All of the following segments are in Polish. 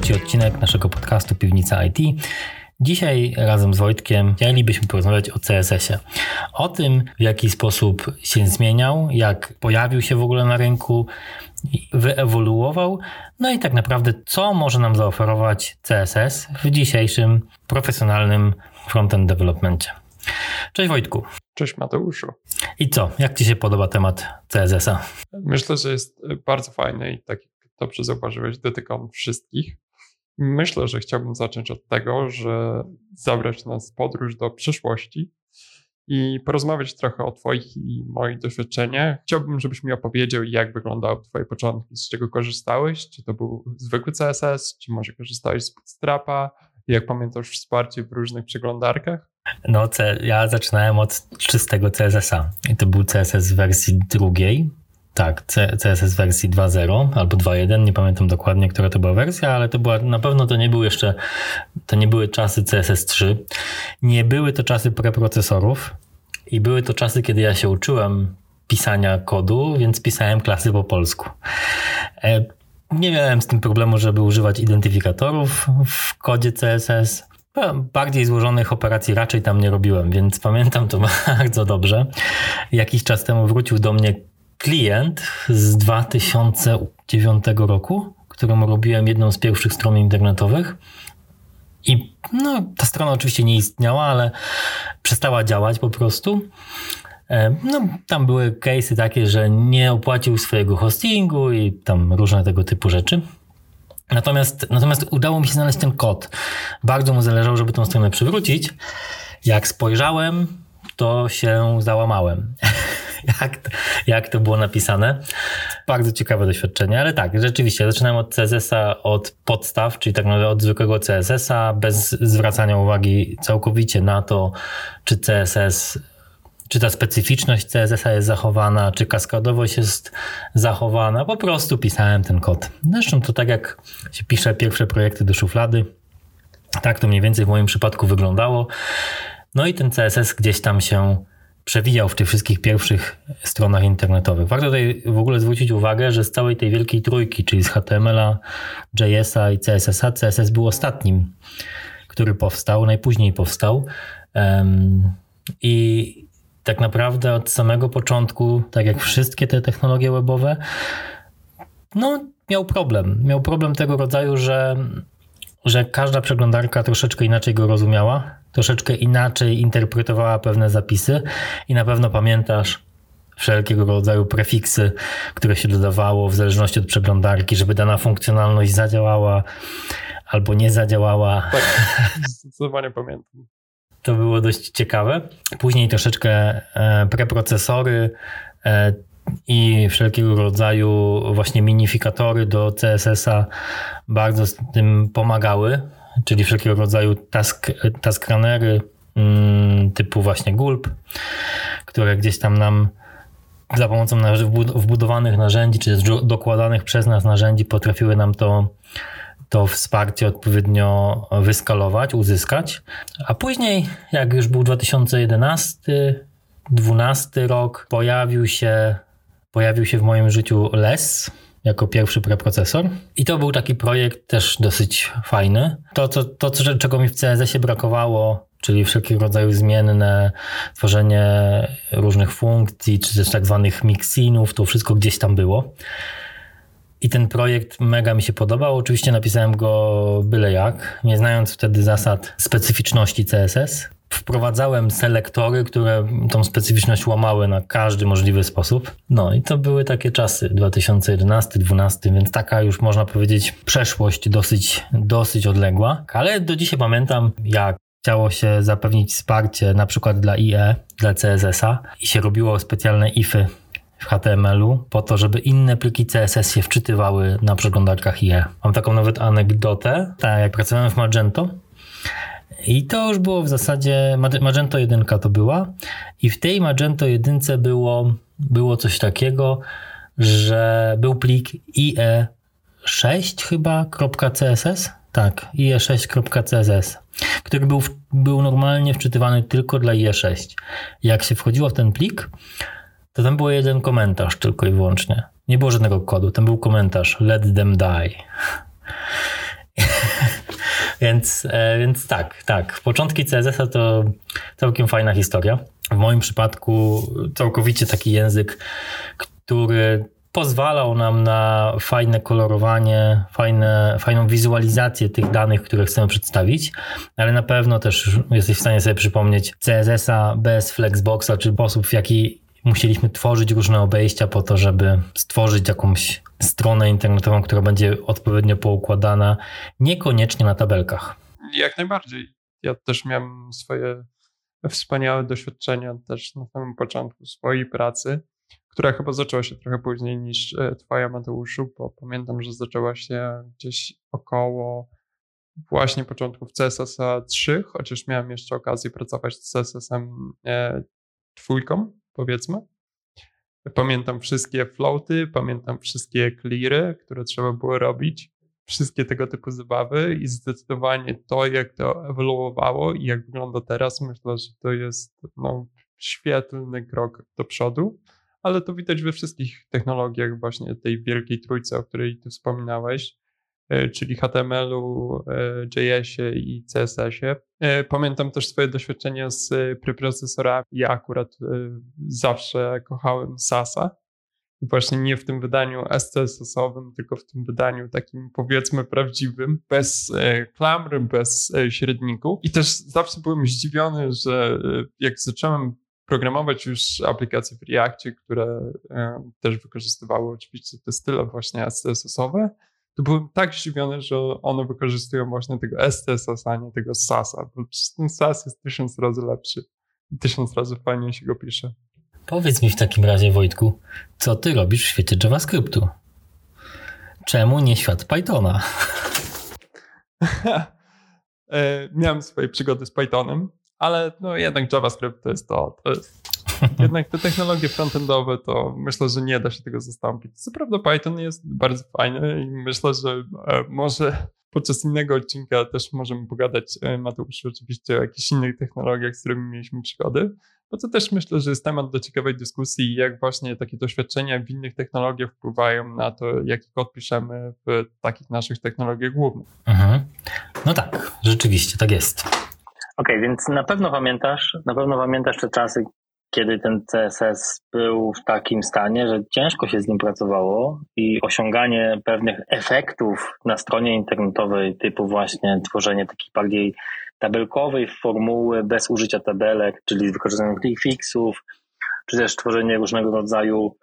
trzeci odcinek naszego podcastu Piwnica IT. Dzisiaj razem z Wojtkiem chcielibyśmy porozmawiać o CSS-ie. O tym, w jaki sposób się zmieniał, jak pojawił się w ogóle na rynku, wyewoluował, no i tak naprawdę, co może nam zaoferować CSS w dzisiejszym profesjonalnym frontend developmentie. Cześć Wojtku. Cześć Mateuszu. I co? Jak Ci się podoba temat CSS-a? Myślę, że jest bardzo fajny i tak jak dobrze zauważyłeś, dotyka on wszystkich. Myślę, że chciałbym zacząć od tego, że zabrać nas w podróż do przyszłości i porozmawiać trochę o Twoich i moich doświadczeniach. Chciałbym, żebyś mi opowiedział, jak wyglądały Twoje początki, z czego korzystałeś, czy to był zwykły CSS, czy może korzystałeś z Bootstrapa, jak pamiętasz wsparcie w różnych przeglądarkach? No, ja zaczynałem od czystego CSS-a i to był CSS w wersji drugiej, tak, CSS wersji 2.0 albo 2.1, nie pamiętam dokładnie, która to była wersja, ale to była, na pewno to nie były jeszcze, to nie były czasy CSS 3, nie były to czasy preprocesorów i były to czasy, kiedy ja się uczyłem pisania kodu, więc pisałem klasy po polsku. E, nie miałem z tym problemu, żeby używać identyfikatorów w kodzie CSS. No, bardziej złożonych operacji raczej tam nie robiłem, więc pamiętam to bardzo dobrze. Jakiś czas temu wrócił do mnie klient z 2009 roku, któremu robiłem jedną z pierwszych stron internetowych. I no, ta strona oczywiście nie istniała, ale przestała działać po prostu. E, no, tam były case'y takie, że nie opłacił swojego hostingu i tam różne tego typu rzeczy. Natomiast, natomiast udało mi się znaleźć ten kod. Bardzo mu zależało, żeby tą stronę przywrócić. Jak spojrzałem, to się załamałem. jak, jak to było napisane. Bardzo ciekawe doświadczenie, ale tak, rzeczywiście, zaczynałem od CSS-a od podstaw, czyli tak naprawdę od zwykłego CSS-a, bez zwracania uwagi całkowicie na to, czy CSS czy ta specyficzność CSS-a jest zachowana, czy kaskadowość jest zachowana. Po prostu pisałem ten kod. Zresztą to tak jak się pisze pierwsze projekty do szuflady, tak to mniej więcej w moim przypadku wyglądało. No i ten CSS gdzieś tam się przewijał w tych wszystkich pierwszych stronach internetowych. Warto tutaj w ogóle zwrócić uwagę, że z całej tej wielkiej trójki, czyli z HTML-a, JS-a i CSS-a, CSS był ostatnim, który powstał, najpóźniej powstał. I tak naprawdę od samego początku, tak jak wszystkie te technologie webowe, no miał problem. Miał problem tego rodzaju, że, że każda przeglądarka troszeczkę inaczej go rozumiała troszeczkę inaczej interpretowała pewne zapisy i na pewno pamiętasz wszelkiego rodzaju prefiksy, które się dodawało w zależności od przeglądarki, żeby dana funkcjonalność zadziałała albo nie zadziałała. Tak, zdecydowanie pamiętam. To było dość ciekawe. Później troszeczkę e, preprocesory e, i wszelkiego rodzaju właśnie minifikatory do CSS-a bardzo z tym pomagały czyli wszelkiego rodzaju task, task runnery mm, typu właśnie Gulp, które gdzieś tam nam za pomocą wbudowanych narzędzi, czy dokładanych przez nas narzędzi potrafiły nam to, to wsparcie odpowiednio wyskalować, uzyskać. A później, jak już był 2011, 2012 rok, pojawił się, pojawił się w moim życiu LES, jako pierwszy preprocesor. I to był taki projekt też dosyć fajny. To, to, to czego mi w CSS-ie brakowało, czyli wszelkiego rodzaju zmienne, tworzenie różnych funkcji, czy też tak zwanych mixinów, to wszystko gdzieś tam było. I ten projekt mega mi się podobał. Oczywiście napisałem go byle jak, nie znając wtedy zasad specyficzności CSS wprowadzałem selektory, które tą specyficzność łamały na każdy możliwy sposób. No i to były takie czasy 2011-2012, więc taka już można powiedzieć przeszłość dosyć, dosyć odległa. Ale do dzisiaj pamiętam, jak chciało się zapewnić wsparcie na przykład dla IE, dla CSS-a i się robiło specjalne ify w HTML-u po to, żeby inne pliki CSS się wczytywały na przeglądarkach IE. Mam taką nawet anegdotę. Tak, jak pracowałem w Magento, i to już było w zasadzie, Magento 1 to była i w tej Magento 1 było, było coś takiego, że był plik IE6 chyba, .css, tak, IE6.css, który był, był normalnie wczytywany tylko dla IE6. Jak się wchodziło w ten plik, to tam był jeden komentarz tylko i wyłącznie. Nie było żadnego kodu, tam był komentarz let them die. więc, e, więc tak, tak. Początki CSS-a to całkiem fajna historia. W moim przypadku całkowicie taki język, który pozwalał nam na fajne kolorowanie, fajne, fajną wizualizację tych danych, które chcemy przedstawić, ale na pewno też jesteś w stanie sobie przypomnieć CSS-a bez Flexboxa, czy sposób, w jaki musieliśmy tworzyć różne obejścia po to, żeby stworzyć jakąś stronę internetową, która będzie odpowiednio poukładana, niekoniecznie na tabelkach. Jak najbardziej. Ja też miałem swoje wspaniałe doświadczenia też na samym początku swojej pracy która chyba zaczęła się trochę później niż e, twoja Mateuszu, bo pamiętam, że zaczęła się gdzieś około właśnie początków CSS 3, chociaż miałem jeszcze okazję pracować z CSS-em e, powiedzmy. Pamiętam wszystkie floaty, pamiętam wszystkie cleary, które trzeba było robić, wszystkie tego typu zabawy i zdecydowanie to, jak to ewoluowało i jak wygląda teraz, myślę, że to jest no, świetlny krok do przodu ale to widać we wszystkich technologiach właśnie tej wielkiej trójce, o której tu wspominałeś, czyli HTML-u, e, JS-ie i CSS-ie. E, pamiętam też swoje doświadczenia z preprocesorami. Ja akurat zawsze kochałem SASa. Właśnie nie w tym wydaniu SCSS-owym, tylko w tym wydaniu takim powiedzmy prawdziwym, bez klamr, bez średników. I też zawsze byłem zdziwiony, że jak zacząłem programować już aplikacje w Reactie, które e, też wykorzystywały oczywiście te style właśnie SCSS-owe, to byłem tak zdziwiony, że one wykorzystują właśnie tego SCSS, a nie tego SAS-a, bo ten SAS jest tysiąc razy lepszy i tysiąc razy fajniej się go pisze. Powiedz mi w takim razie, Wojtku, co ty robisz w świecie JavaScriptu? Czemu nie świat Pythona? E, miałem swoje przygody z Pythonem ale no jednak JavaScript to jest to. to jest, jednak te technologie frontendowe to myślę, że nie da się tego zastąpić. Co prawda Python jest bardzo fajny i myślę, że e, może podczas innego odcinka też możemy pogadać, e, Mateusz, oczywiście o jakichś innych technologiach, z którymi mieliśmy przygody, bo to też myślę, że jest temat do ciekawej dyskusji, jak właśnie takie doświadczenia w innych technologiach wpływają na to, jaki kod piszemy w takich naszych technologiach głównych. Mhm. No tak, rzeczywiście tak jest. Okej, okay, więc na pewno pamiętasz, na pewno pamiętasz te czasy, kiedy ten CSS był w takim stanie, że ciężko się z nim pracowało i osiąganie pewnych efektów na stronie internetowej, typu właśnie tworzenie takich bardziej tabelkowej formuły bez użycia tabelek, czyli z wykorzystaniem clickfixów, czy też tworzenie różnego rodzaju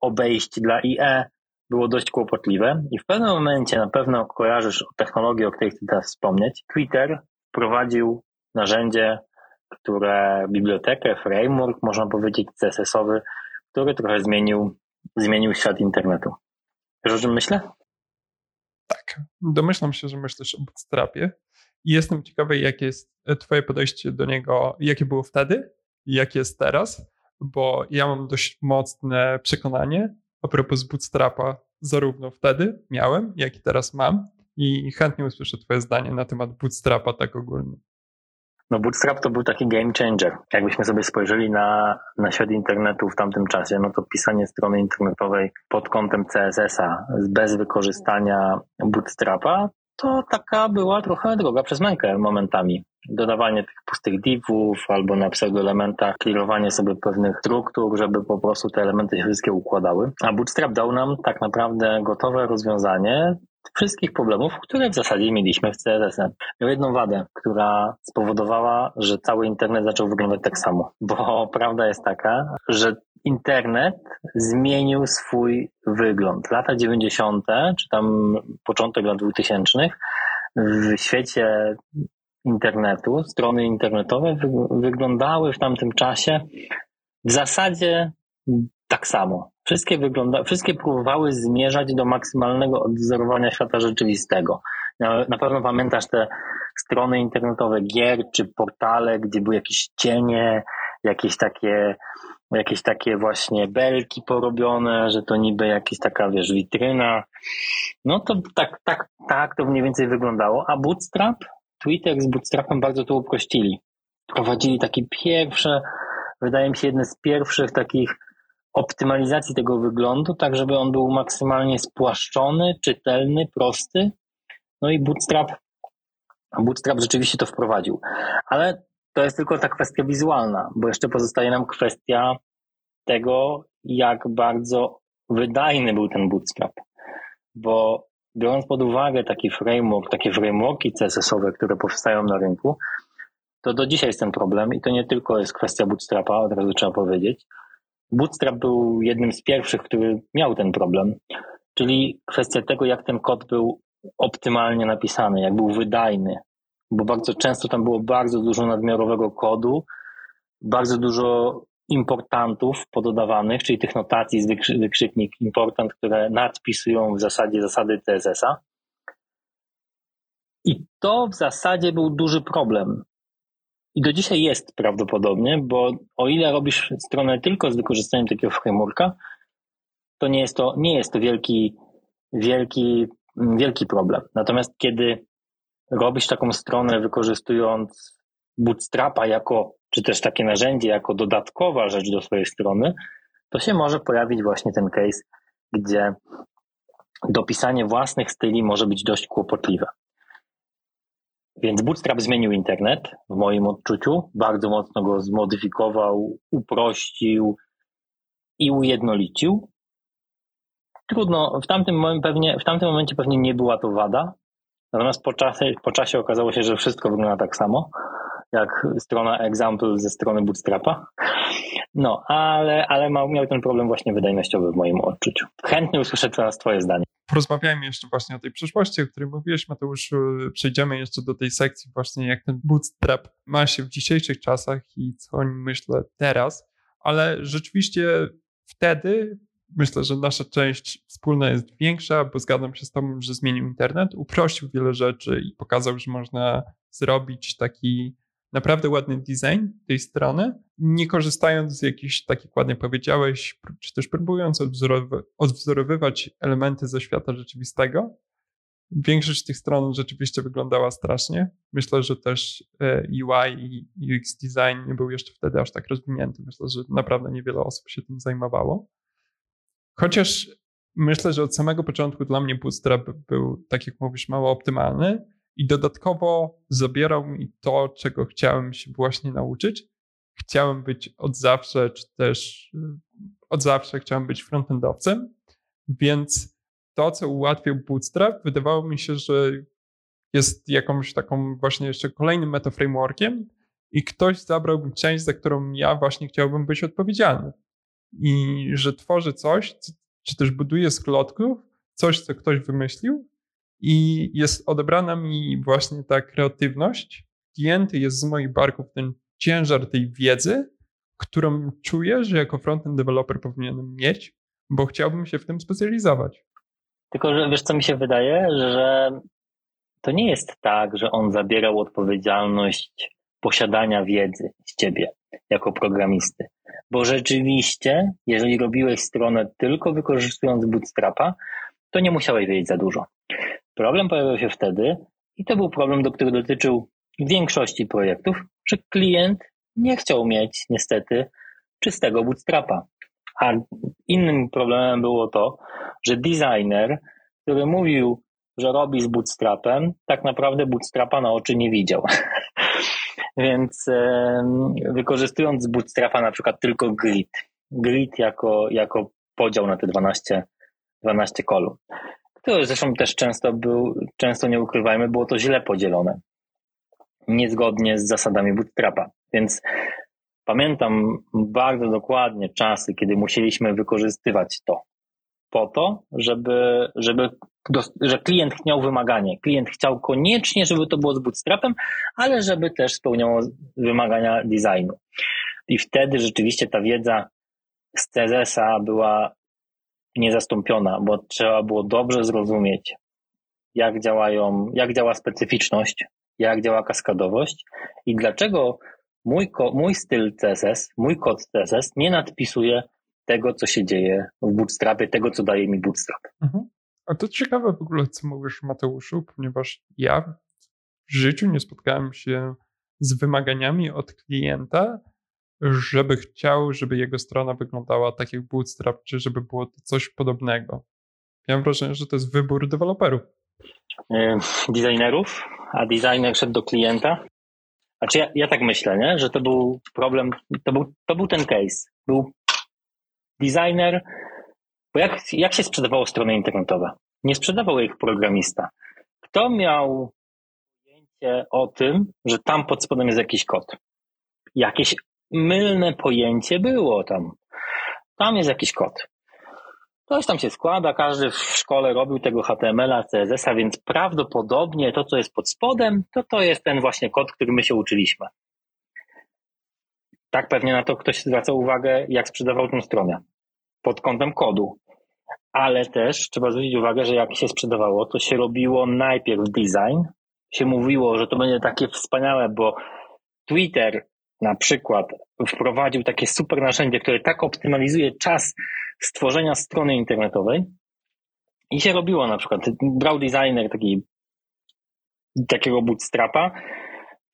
obejść dla IE, było dość kłopotliwe i w pewnym momencie na pewno kojarzysz technologię, o której chcę teraz wspomnieć. Twitter wprowadził narzędzie, które bibliotekę, framework, można powiedzieć, CSS-owy, który trochę zmienił, zmienił świat internetu. Wiesz o czym myślę? Tak. Domyślam się, że myślisz o Bootstrapie i jestem ciekawy, jakie jest twoje podejście do niego, jakie było wtedy i jakie jest teraz, bo ja mam dość mocne przekonanie a propos Bootstrapa, zarówno wtedy miałem, jak i teraz mam i chętnie usłyszę twoje zdanie na temat Bootstrapa tak ogólnie. No Bootstrap to był taki game changer. Jakbyśmy sobie spojrzeli na, na świat internetu w tamtym czasie, no to pisanie strony internetowej pod kątem CSS-a bez wykorzystania Bootstrapa, to taka była trochę droga przez mękę momentami. Dodawanie tych pustych divów albo na pseudoelementach, clearowanie sobie pewnych struktur, żeby po prostu te elementy się wszystkie układały. A Bootstrap dał nam tak naprawdę gotowe rozwiązanie, wszystkich problemów, które w zasadzie mieliśmy w CSS. Miał jedną wadę, która spowodowała, że cały internet zaczął wyglądać tak samo. Bo prawda jest taka, że internet zmienił swój wygląd. Lata 90., czy tam początek lat 2000, w świecie internetu, strony internetowe wyglądały w tamtym czasie w zasadzie tak samo. Wszystkie, wygląda, wszystkie próbowały zmierzać do maksymalnego odwzorowania świata rzeczywistego. Na pewno pamiętasz te strony internetowe gier czy portale, gdzie były jakieś cienie, jakieś takie, jakieś takie właśnie belki porobione, że to niby jakaś taka, wiesz, witryna. No to tak, tak, tak to mniej więcej wyglądało. A Bootstrap, Twitter z Bootstrapem bardzo to uprościli. Prowadzili takie pierwsze, wydaje mi się, jedne z pierwszych takich optymalizacji tego wyglądu, tak żeby on był maksymalnie spłaszczony, czytelny, prosty No i Bootstrap, Bootstrap rzeczywiście to wprowadził. Ale to jest tylko ta kwestia wizualna, bo jeszcze pozostaje nam kwestia tego, jak bardzo wydajny był ten Bootstrap. Bo biorąc pod uwagę taki framework, takie frameworki CSS-owe, które powstają na rynku, to do dzisiaj jest ten problem i to nie tylko jest kwestia Bootstrapa, od razu trzeba powiedzieć. Bootstrap był jednym z pierwszych, który miał ten problem, czyli kwestia tego, jak ten kod był optymalnie napisany, jak był wydajny, bo bardzo często tam było bardzo dużo nadmiarowego kodu, bardzo dużo importantów pododawanych, czyli tych notacji z wykrzyknik important, które nadpisują w zasadzie zasady CSS-a. I to w zasadzie był duży problem. I do dzisiaj jest prawdopodobnie, bo o ile robisz stronę tylko z wykorzystaniem takiego frameworka, to nie jest to, nie jest to wielki, wielki, wielki problem. Natomiast kiedy robisz taką stronę wykorzystując Bootstrapa jako, czy też takie narzędzie jako dodatkowa rzecz do swojej strony, to się może pojawić właśnie ten case, gdzie dopisanie własnych styli może być dość kłopotliwe. Więc Bootstrap zmienił internet w moim odczuciu, bardzo mocno go zmodyfikował, uprościł i ujednolicił. Trudno, w tamtym, pewnie, w tamtym momencie pewnie nie była to wada, natomiast po czasie, po czasie okazało się, że wszystko wygląda tak samo, jak strona example ze strony Bootstrapa. No, ale, ale miał ten problem właśnie wydajnościowy w moim odczuciu. Chętnie usłyszę teraz Twoje zdanie porozmawiajmy jeszcze właśnie o tej przyszłości, o której mówiłeś, Mateusz. Przejdziemy jeszcze do tej sekcji właśnie, jak ten bootstrap ma się w dzisiejszych czasach i co o nim myślę teraz, ale rzeczywiście wtedy myślę, że nasza część wspólna jest większa, bo zgadzam się z Tobą, że zmienił internet, uprościł wiele rzeczy i pokazał, że można zrobić taki naprawdę ładny design tej strony, nie korzystając z jakichś, tak jak ładnie powiedziałeś, czy też próbując odwzorowywać elementy ze świata rzeczywistego. Większość tych stron rzeczywiście wyglądała strasznie. Myślę, że też e, UI i UX design nie był jeszcze wtedy aż tak rozwinięty. Myślę, że naprawdę niewiele osób się tym zajmowało. Chociaż myślę, że od samego początku dla mnie Bootstrap był, tak jak mówisz, mało optymalny, i dodatkowo zabierał mi to, czego chciałem się właśnie nauczyć. Chciałem być od zawsze, czy też y, od zawsze chciałem być frontendowcem, więc to, co ułatwił Bootstrap, wydawało mi się, że jest jakąś taką właśnie jeszcze kolejnym metaframeworkiem i ktoś zabrał mi część, za którą ja właśnie chciałbym być odpowiedzialny. I że tworzę coś, czy też buduję z klocków, coś, co ktoś wymyślił, i jest odebrana mi właśnie ta kreatywność. Klienty jest z moich barków ten ciężar tej wiedzy, którą czuję, że jako frontend developer powinienem mieć, bo chciałbym się w tym specjalizować. Tylko, że wiesz, co mi się wydaje, że to nie jest tak, że on zabierał odpowiedzialność posiadania wiedzy z ciebie jako programisty. Bo rzeczywiście, jeżeli robiłeś stronę tylko wykorzystując Bootstrapa, to nie musiałeś wiedzieć za dużo. Problem pojawił się wtedy, i to był problem, do który dotyczył większości projektów, że klient nie chciał mieć niestety czystego bootstrapa. A innym problemem było to, że designer, który mówił, że robi z bootstrapem, tak naprawdę bootstrapa na oczy nie widział. Więc wykorzystując z bootstrapa na przykład tylko grid, grid jako, jako podział na te 12, 12 kolumn. To zresztą też często był, często nie ukrywajmy, było to źle podzielone. Niezgodnie z zasadami bootstrapa. Więc pamiętam bardzo dokładnie czasy, kiedy musieliśmy wykorzystywać to po to, żeby, żeby że klient miał wymaganie. Klient chciał koniecznie, żeby to było z bootstrapem, ale żeby też spełniało wymagania designu. I wtedy rzeczywiście ta wiedza z CSS-a była niezastąpiona, bo trzeba było dobrze zrozumieć, jak działają, jak działa specyficzność, jak działa kaskadowość i dlaczego mój, mój styl CSS, mój kod CSS nie nadpisuje tego, co się dzieje w Bootstrapie, tego, co daje mi Bootstrap. Mhm. A to ciekawe w ogóle, co mówisz Mateuszu, ponieważ ja w życiu nie spotkałem się z wymaganiami od klienta, żeby chciał, żeby jego strona wyglądała tak jak Bootstrap, czy żeby było coś podobnego. Mam wrażenie, że to jest wybór deweloperów. e, designerów, a designer szedł do klienta. Znaczy ja, ja tak myślę, nie? że to był problem, to był, to był ten case. Był designer, bo jak, jak się sprzedawało strony internetowe? Nie sprzedawał ich programista. Kto miał pojęcie o tym, że tam pod spodem jest jakiś kod? Jakieś mylne pojęcie było tam. Tam jest jakiś kod. Coś tam się składa, każdy w szkole robił tego HTML-a, CSS-a, więc prawdopodobnie to, co jest pod spodem, to to jest ten właśnie kod, który my się uczyliśmy. Tak pewnie na to ktoś zwraca uwagę, jak sprzedawał tę stronę pod kątem kodu. Ale też trzeba zwrócić uwagę, że jak się sprzedawało, to się robiło najpierw design, się mówiło, że to będzie takie wspaniałe, bo Twitter na przykład wprowadził takie super narzędzie, które tak optymalizuje czas stworzenia strony internetowej i się robiło na przykład, brał designer taki, takiego bootstrapa,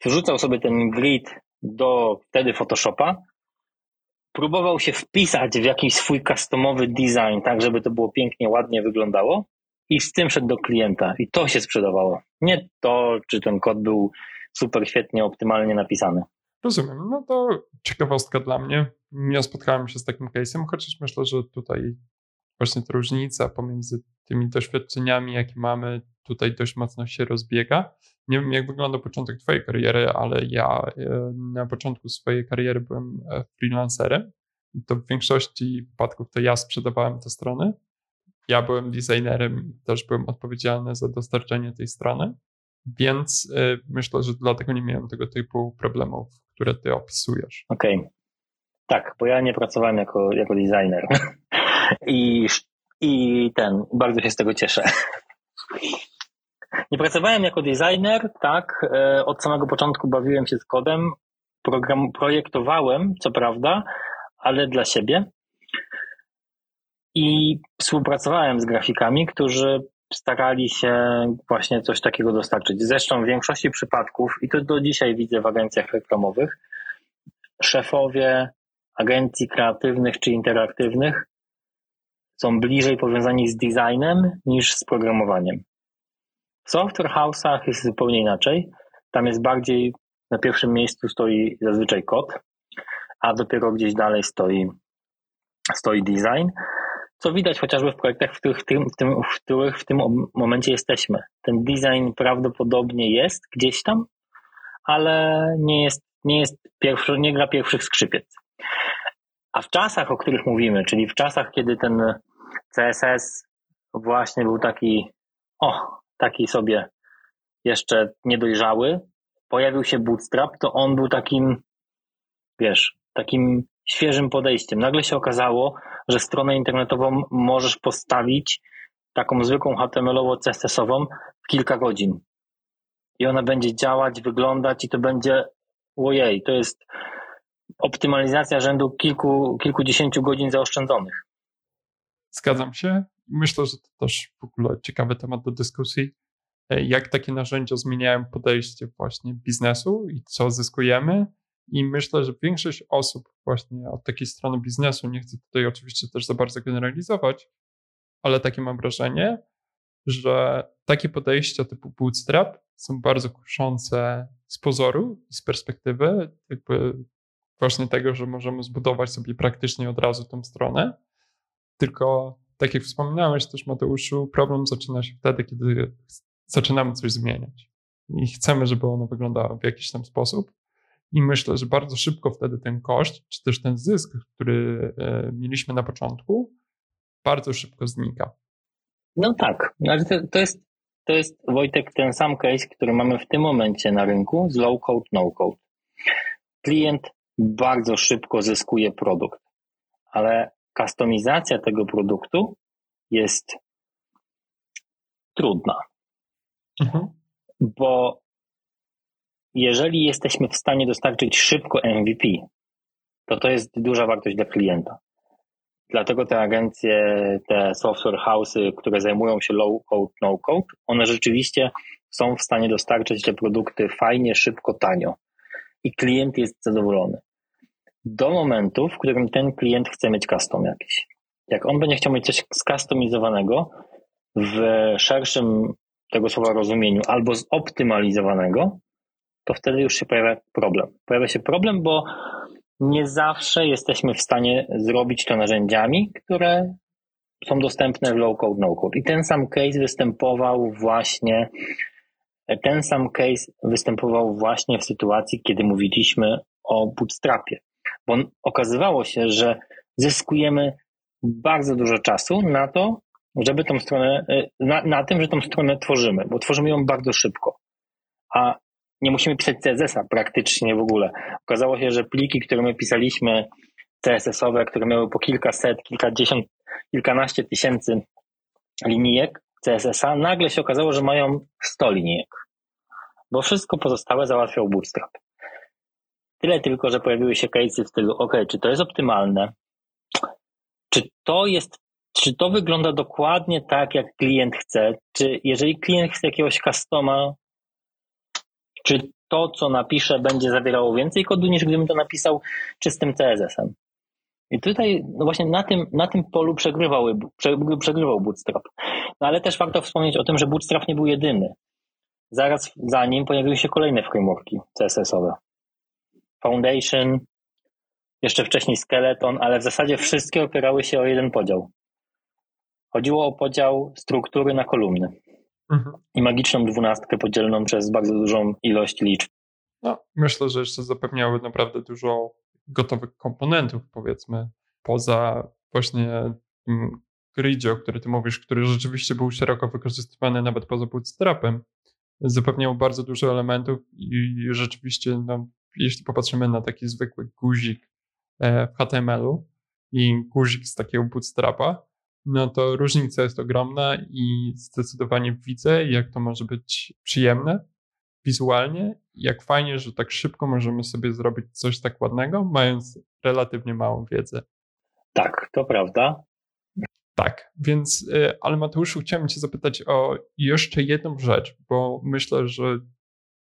wrzucał sobie ten grid do wtedy Photoshopa, próbował się wpisać w jakiś swój customowy design, tak żeby to było pięknie, ładnie wyglądało i z tym szedł do klienta i to się sprzedawało. Nie to, czy ten kod był super świetnie, optymalnie napisany. Rozumiem. No to ciekawostka dla mnie. Ja spotkałem się z takim case'em, chociaż myślę, że tutaj właśnie ta różnica pomiędzy tymi doświadczeniami, jakie mamy, tutaj dość mocno się rozbiega. Nie wiem, jak wygląda początek Twojej kariery, ale ja e, na początku swojej kariery byłem e, freelancerem i to w większości wypadków to ja sprzedawałem te strony. Ja byłem designerem, też byłem odpowiedzialny za dostarczenie tej strony, więc e, myślę, że dlatego nie miałem tego typu problemów, które Ty opisujesz. Okej. Okay. Tak, bo ja nie pracowałem jako, jako designer. I, I ten, bardzo się z tego cieszę. Nie pracowałem jako designer, tak. E, od samego początku bawiłem się z kodem. Program projektowałem, co prawda, ale dla siebie. I współpracowałem z grafikami, którzy starali się właśnie coś takiego dostarczyć. Zresztą w większości przypadków, i to do dzisiaj widzę w agencjach reklamowych, szefowie agencji kreatywnych czy interaktywnych są bliżej powiązani z designem niż z programowaniem. W software house'ach jest zupełnie inaczej. Tam jest bardziej na pierwszym miejscu stoi zazwyczaj kod, a dopiero gdzieś dalej stoi, stoi design. Co widać chociażby w projektach, w których w tym, w, tym, w których w tym momencie jesteśmy. Ten design prawdopodobnie jest gdzieś tam, ale nie jest, nie jest pierwszy, nie gra pierwszych skrzypiec. A w czasach, o których mówimy, czyli w czasach, kiedy ten CSS właśnie był taki, o, taki sobie jeszcze niedojrzały, pojawił się Bootstrap, to on był takim, wiesz, takim świeżym podejściem. Nagle się okazało, że stronę internetową możesz postawić taką zwykłą HTML-owo-CSS-ową w kilka godzin. I ona będzie działać, wyglądać i to będzie, ojej, to jest optymalizacja rzędu kilku, kilkudziesięciu godzin zaoszczędzonych. Zgadzam się. Myślę, że to też w ogóle ciekawy temat do dyskusji. E, jak takie narzędzia zmieniają podejście właśnie biznesu i co zyskujemy. I myślę, że większość osób właśnie od takiej strony biznesu, nie chcę tutaj oczywiście też za bardzo generalizować, ale takie mam wrażenie, że takie podejścia typu bootstrap są bardzo kuszące z pozoru i z perspektywy jakby właśnie tego, że możemy zbudować sobie praktycznie od razu tą stronę. Tylko tak jak wspominałeś też Mateuszu, problem zaczyna się wtedy, kiedy zaczynamy coś zmieniać i chcemy, żeby ono wyglądało w jakiś tam sposób. I myślę, że bardzo szybko wtedy ten koszt, czy też ten zysk, który e, mieliśmy na początku, bardzo szybko znika. No tak, ale to, to, jest, to jest Wojtek ten sam case, który mamy w tym momencie na rynku z low code, no code. Klient bardzo szybko zyskuje produkt, ale kustomizacja tego produktu jest trudna. Mhm. Bo jeżeli jesteśmy w stanie dostarczyć szybko MVP, to to jest duża wartość dla klienta. Dlatego te agencje, te software house'y, które zajmują się low code, no code, one rzeczywiście są w stanie dostarczyć te produkty fajnie, szybko, tanio. I klient jest zadowolony. Do momentu, w którym ten klient chce mieć custom jakiś. Jak on będzie chciał mieć coś skustomizowanego w szerszym tego słowa rozumieniu albo zoptymalizowanego, to wtedy już się pojawia problem. Pojawia się problem, bo nie zawsze jesteśmy w stanie zrobić to narzędziami, które są dostępne w low code, no code. I ten sam case występował właśnie, ten sam case występował właśnie w sytuacji, kiedy mówiliśmy o bootstrapie. Bo okazywało się, że zyskujemy bardzo dużo czasu na to, żeby tą stronę, na, na tym, że tą stronę tworzymy, bo tworzymy ją bardzo szybko. A nie musimy pisać CSS-a praktycznie w ogóle. Okazało się, że pliki, które my pisaliśmy, CSS-owe, które miały po kilkaset, kilkadziesiąt, kilkanaście tysięcy linijek CSS-a, nagle się okazało, że mają 100 linijek, bo wszystko pozostałe załatwiał Bootstrap. Tyle tylko, że pojawiły się case'y w stylu, ok, czy to jest optymalne? Czy to jest, czy to wygląda dokładnie tak, jak klient chce? Czy jeżeli klient chce jakiegoś customa, czy to, co napiszę, będzie zawierało więcej kodu, niż gdybym to napisał czystym CSS-em? I tutaj no właśnie na tym, na tym polu przegrywał, Bootstrap. No ale też warto wspomnieć o tym, że Bootstrap nie był jedyny. Zaraz za nim pojawiły się kolejne frameworki CSS-owe. Foundation, jeszcze wcześniej Skeleton, ale w zasadzie wszystkie opierały się o jeden podział. Chodziło o podział struktury na kolumny mhm. i magiczną dwunastkę podzieloną przez bardzo dużą ilość liczb. No, myślę, że jeszcze zapewniały naprawdę dużo gotowych komponentów, powiedzmy, poza właśnie tym gridzie, o którym ty mówisz, który rzeczywiście był szeroko wykorzystywany nawet poza bootstrapem, zapewniał bardzo dużo elementów i rzeczywiście, no, jeśli popatrzymy na taki zwykły guzik e, w HTML-u i guzik z takiego bootstrapa, no to różnica jest ogromna i zdecydowanie widzę, jak to może być przyjemne wizualnie, jak fajnie, że tak szybko możemy sobie zrobić coś tak ładnego, mając relatywnie małą wiedzę. Tak, to prawda. Tak, więc, y, ale Mateuszu, chciałem Cię zapytać o jeszcze jedną rzecz, bo myślę, że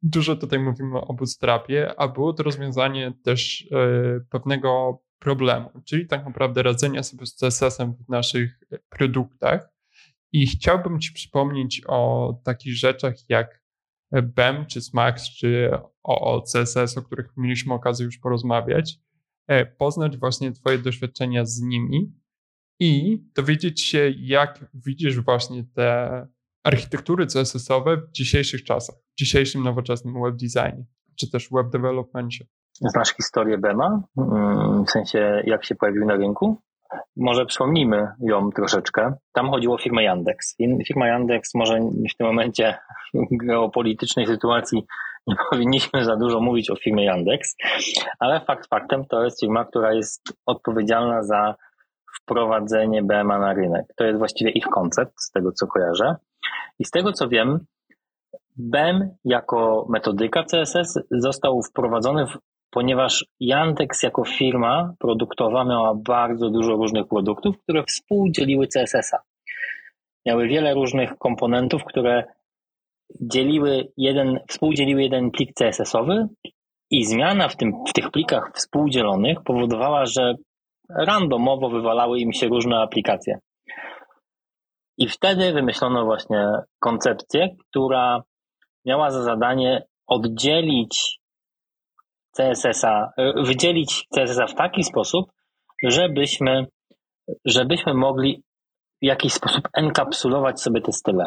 dużo tutaj mówimy o bootstrapie, a było to rozwiązanie też y, pewnego problemu, czyli tak naprawdę radzenia sobie z CSS-em w naszych produktach. I chciałbym Ci przypomnieć o takich rzeczach jak BEM, czy SMAX, czy o CSS, o których mieliśmy okazję już porozmawiać, e, poznać właśnie Twoje doświadczenia z nimi i dowiedzieć się, jak widzisz właśnie te architektury CSS-owe w dzisiejszych czasach, w dzisiejszym nowoczesnym web designie, czy też web developmentie. Znasz historię BEMA? Mm, w sensie, jak się pojawił na rynku? Może przypomnijmy ją troszeczkę. Tam chodziło o firmę Yandex. Firma Yandex może w tym momencie geopolitycznej sytuacji nie powinniśmy za dużo mówić o firmie Yandex, ale fakt faktem to jest firma, która jest odpowiedzialna za wprowadzenie BMA na rynek. To jest właściwie ich koncept, z tego co kojarzę. I z tego co wiem, BEM jako metodyka CSS został wprowadzony w ponieważ Yandex jako firma produktowa miała bardzo dużo różnych produktów, które współdzieliły CSS-a. Miały wiele różnych komponentów, które dzieliły jeden, współdzieliły jeden plik CSS-owy i zmiana w, tym, w tych plikach współdzielonych powodowała, że randomowo wywalały im się różne aplikacje. I wtedy wymyślono właśnie koncepcję, która miała za zadanie oddzielić CSS-a, y, wydzielić CSS-a w taki sposób, żebyśmy, żebyśmy mogli w jakiś sposób enkapsulować sobie te style.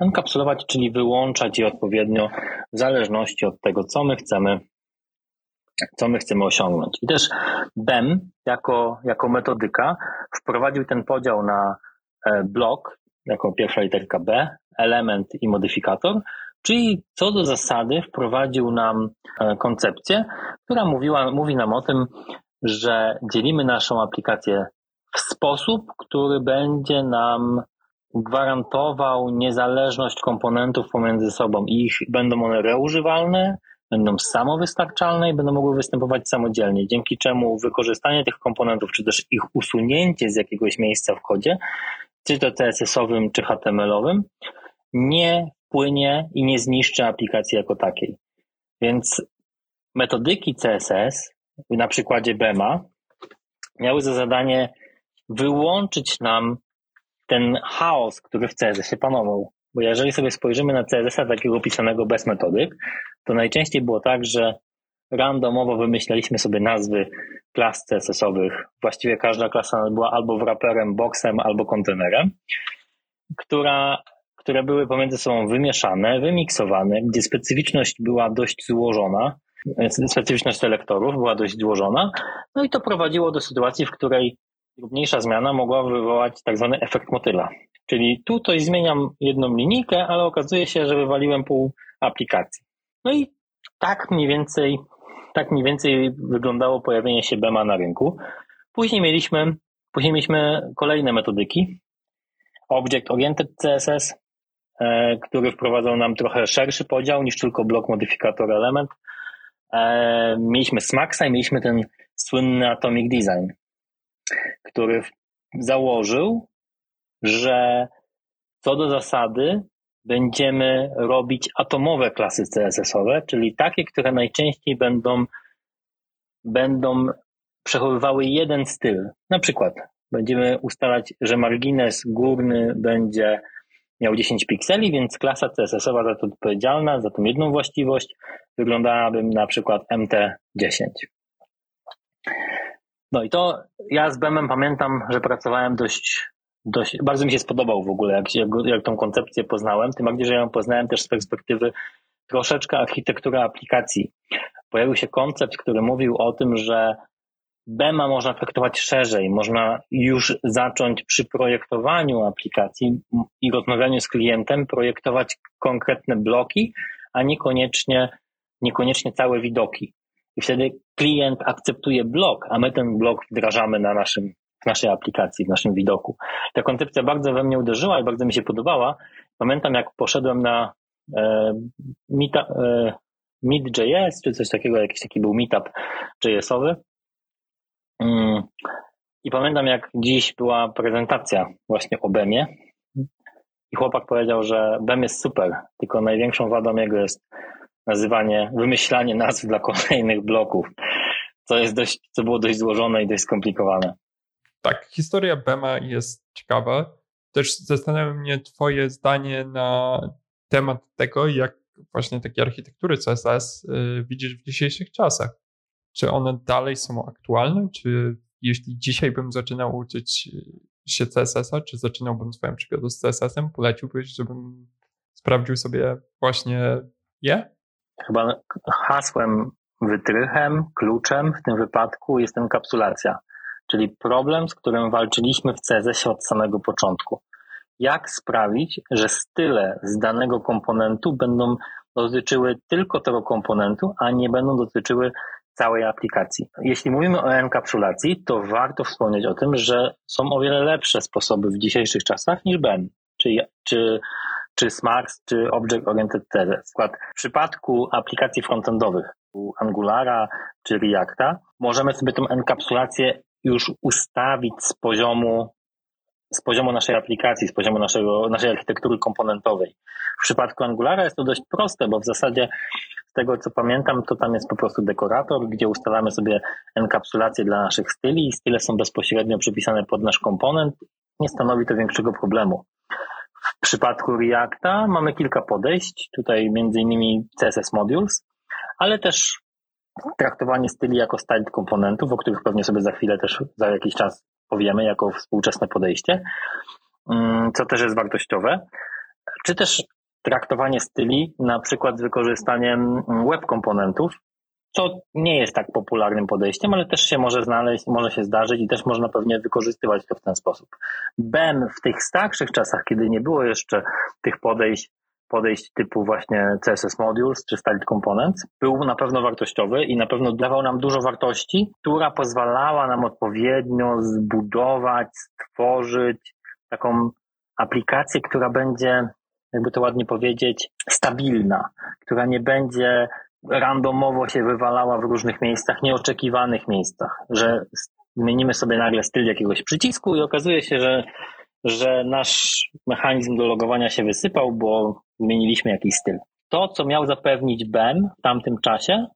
Enkapsulować, czyli wyłączać je odpowiednio w zależności od tego, co my chcemy, co my chcemy osiągnąć. I też BEM jako, jako metodyka wprowadził ten podział na e, blok, jako pierwsza literka B, element i modyfikator, Czyli co do zasady wprowadził nam e, koncepcję, która mówiła, mówi nam o tym, że dzielimy naszą aplikację w sposób, który będzie nam gwarantował niezależność komponentów pomiędzy sobą. Ich będą one reużywalne, będą samowystarczalne i będą mogły występować samodzielnie, dzięki czemu wykorzystanie tych komponentów, czy też ich usunięcie z jakiegoś miejsca w kodzie, czy to CSS-owym, czy HTML-owym, nie wpłynie i nie zniszczy aplikacji jako takiej. Więc metodyki CSS na przykładzie BEMA miały za zadanie wyłączyć nam ten chaos, który w CSS-ie panował. Bo jeżeli sobie spojrzymy na CSS-a takiego pisanego bez metodyk, to najczęściej było tak, że randomowo wymyślaliśmy sobie nazwy klas CSS-owych. Właściwie każda klasa była albo wraperem, boxem, albo kontenerem, która, które były pomiędzy sobą wymieszane, wymiksowane, gdzie specyficzność była dość złożona, specyficzność selektorów była dość złożona, no i to prowadziło do sytuacji, w której drobniejsza zmiana mogła wywołać tak zwany efekt motyla. Czyli tu coś zmieniam jedną linijkę, ale okazuje się, że wywaliłem pół aplikacji. No i tak mniej więcej, tak mniej więcej wyglądało pojawienie się BEMA na rynku. Później mieliśmy, później mieliśmy kolejne metodyki. Object Oriented CSS, e, który wprowadzał nam trochę szerszy podział niż tylko blok modyfikator element. E, mieliśmy Smaxa i mieliśmy ten słynny Atomic Design, który założył, że co do zasady będziemy robić atomowe klasy CSS-owe, czyli takie, które najczęściej będą, będą przechowywały jeden styl. Na przykład będziemy ustalać, że margines górny będzie miał 10 pikseli, więc klasa CSS-owa za to odpowiedzialna, za tą jedną właściwość wyglądałaby na przykład MT10. No i to ja z BEM-em pamiętam, że pracowałem dość, dość bardzo mi się spodobał w ogóle, jak, jak, jak tą koncepcję poznałem, tym bardziej, że ją poznałem też z perspektywy troszeczkę architektury aplikacji. Pojawił się koncept, który mówił o tym, że BEMA można traktować szerzej, można już zacząć przy projektowaniu aplikacji i rozmawianiu z klientem, projektować konkretne bloki, a niekoniecznie, niekoniecznie całe widoki. I wtedy klient akceptuje blok, a my ten blok wdrażamy na naszym, w naszej aplikacji, w naszym widoku. Ta koncepcja bardzo we mnie uderzyła i bardzo mi się podobała. Pamiętam, jak poszedłem na e, meeta, e, Meet.js, czy coś takiego, jakiś taki był meetup JS-owy. Mm. I pamiętam, jak dziś była prezentacja właśnie o BEM-ie i chłopak powiedział, że BEM jest super, tylko największą wadą jego jest nazywanie, wymyślanie nazw dla kolejnych bloków, co jest dość, co było dość złożone i dość skomplikowane. Tak, historia Bema jest ciekawa. Też zastanawia mnie Twoje zdanie na temat tego, jak właśnie takie architektury CSS y, widzisz w dzisiejszych czasach. Czy one dalej są aktualne? Czy jeśli dzisiaj bym zaczynał uczyć się CSS-a, czy zaczynałbym swoją przygodę z CSS-em, poleciłbyś, żebym sprawdził sobie właśnie je? Chyba hasłem, wytrychem, kluczem w tym wypadku jest enkapsulacja, czyli problem, z którym walczyliśmy w CSS od samego początku. Jak sprawić, że style z danego komponentu będą dotyczyły tylko tego komponentu, a nie będą dotyczyły całej aplikacji. Jeśli mówimy o enkapsulacji, to warto wspomnieć o tym, że są o wiele lepsze sposoby w dzisiejszych czasach niż BEM, czy, czy czy Smax, czy Object Oriented CSS. W przypadku aplikacji frontendowych, Angulara czy Reacta, możemy sobie tą enkapsulację już ustawić z poziomu z poziomu naszej aplikacji, z poziomu naszego, naszej architektury komponentowej. W przypadku Angulara jest to dość proste, bo w zasadzie z tego co pamiętam, to tam jest po prostu dekorator, gdzie ustalamy sobie enkapsulację dla naszych styli i style są bezpośrednio przypisane pod nasz komponent. Nie stanowi to większego problemu. W przypadku Reacta mamy kilka podejść, tutaj innymi CSS Modules, ale też traktowanie styli jako styled komponentów, o których pewnie sobie za chwilę też za jakiś czas powiemy jako współczesne podejście, mm, co też jest wartościowe, czy też traktowanie styli na przykład z wykorzystaniem web komponentów, co nie jest tak popularnym podejściem, ale też się może znaleźć, może się zdarzyć i też można pewnie wykorzystywać to w ten sposób. BEM w tych starszych czasach, kiedy nie było jeszcze tych podejść, podejść typu właśnie CSS Modules czy Styled Components, był na pewno wartościowy i na pewno dawał nam dużo wartości, która pozwalała nam odpowiednio zbudować, stworzyć taką aplikację, która będzie, jakby to ładnie powiedzieć, stabilna, która nie będzie randomowo się wywalała w różnych miejscach, nieoczekiwanych miejscach, że zmienimy sobie nagle styl jakiegoś przycisku i okazuje się, że, że nasz mechanizm do logowania się wysypał, bo zmieniliśmy jakiś styl. To, co miał zapewnić BEM w tamtym czasie,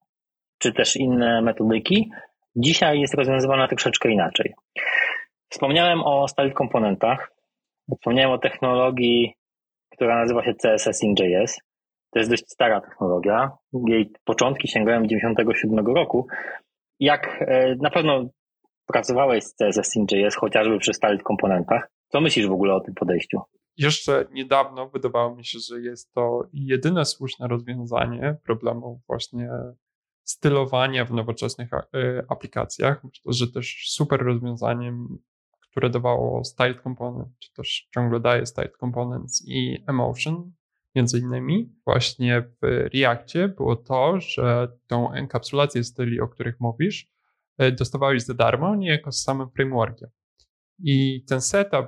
czy też inne metodyki, dzisiaj jest rozwiązywane troszeczkę inaczej. Wspomniałem o stałych komponentach, wspomniałem o technologii która nazywa się CSS in JS. To jest dość stara technologia. Jej początki sięgają 97 roku. Jak e, na pewno pracowałeś z CSS in JS chociażby przy stałych komponentach, co myślisz w ogóle o tym podejściu? Jeszcze niedawno wydawało mi się, że jest to jedyne słuszne rozwiązanie problemu właśnie stylowania w nowoczesnych e, aplikacjach. Myślę, że też super rozwiązaniem, które dawało Styled Component, czy też ciągle daje Styled Components i Emotion, między innymi właśnie w Reactie było to, że tą enkapsulację styli, o których mówisz, e, dostawałeś za darmo, niejako z samym frameworkiem. I ten setup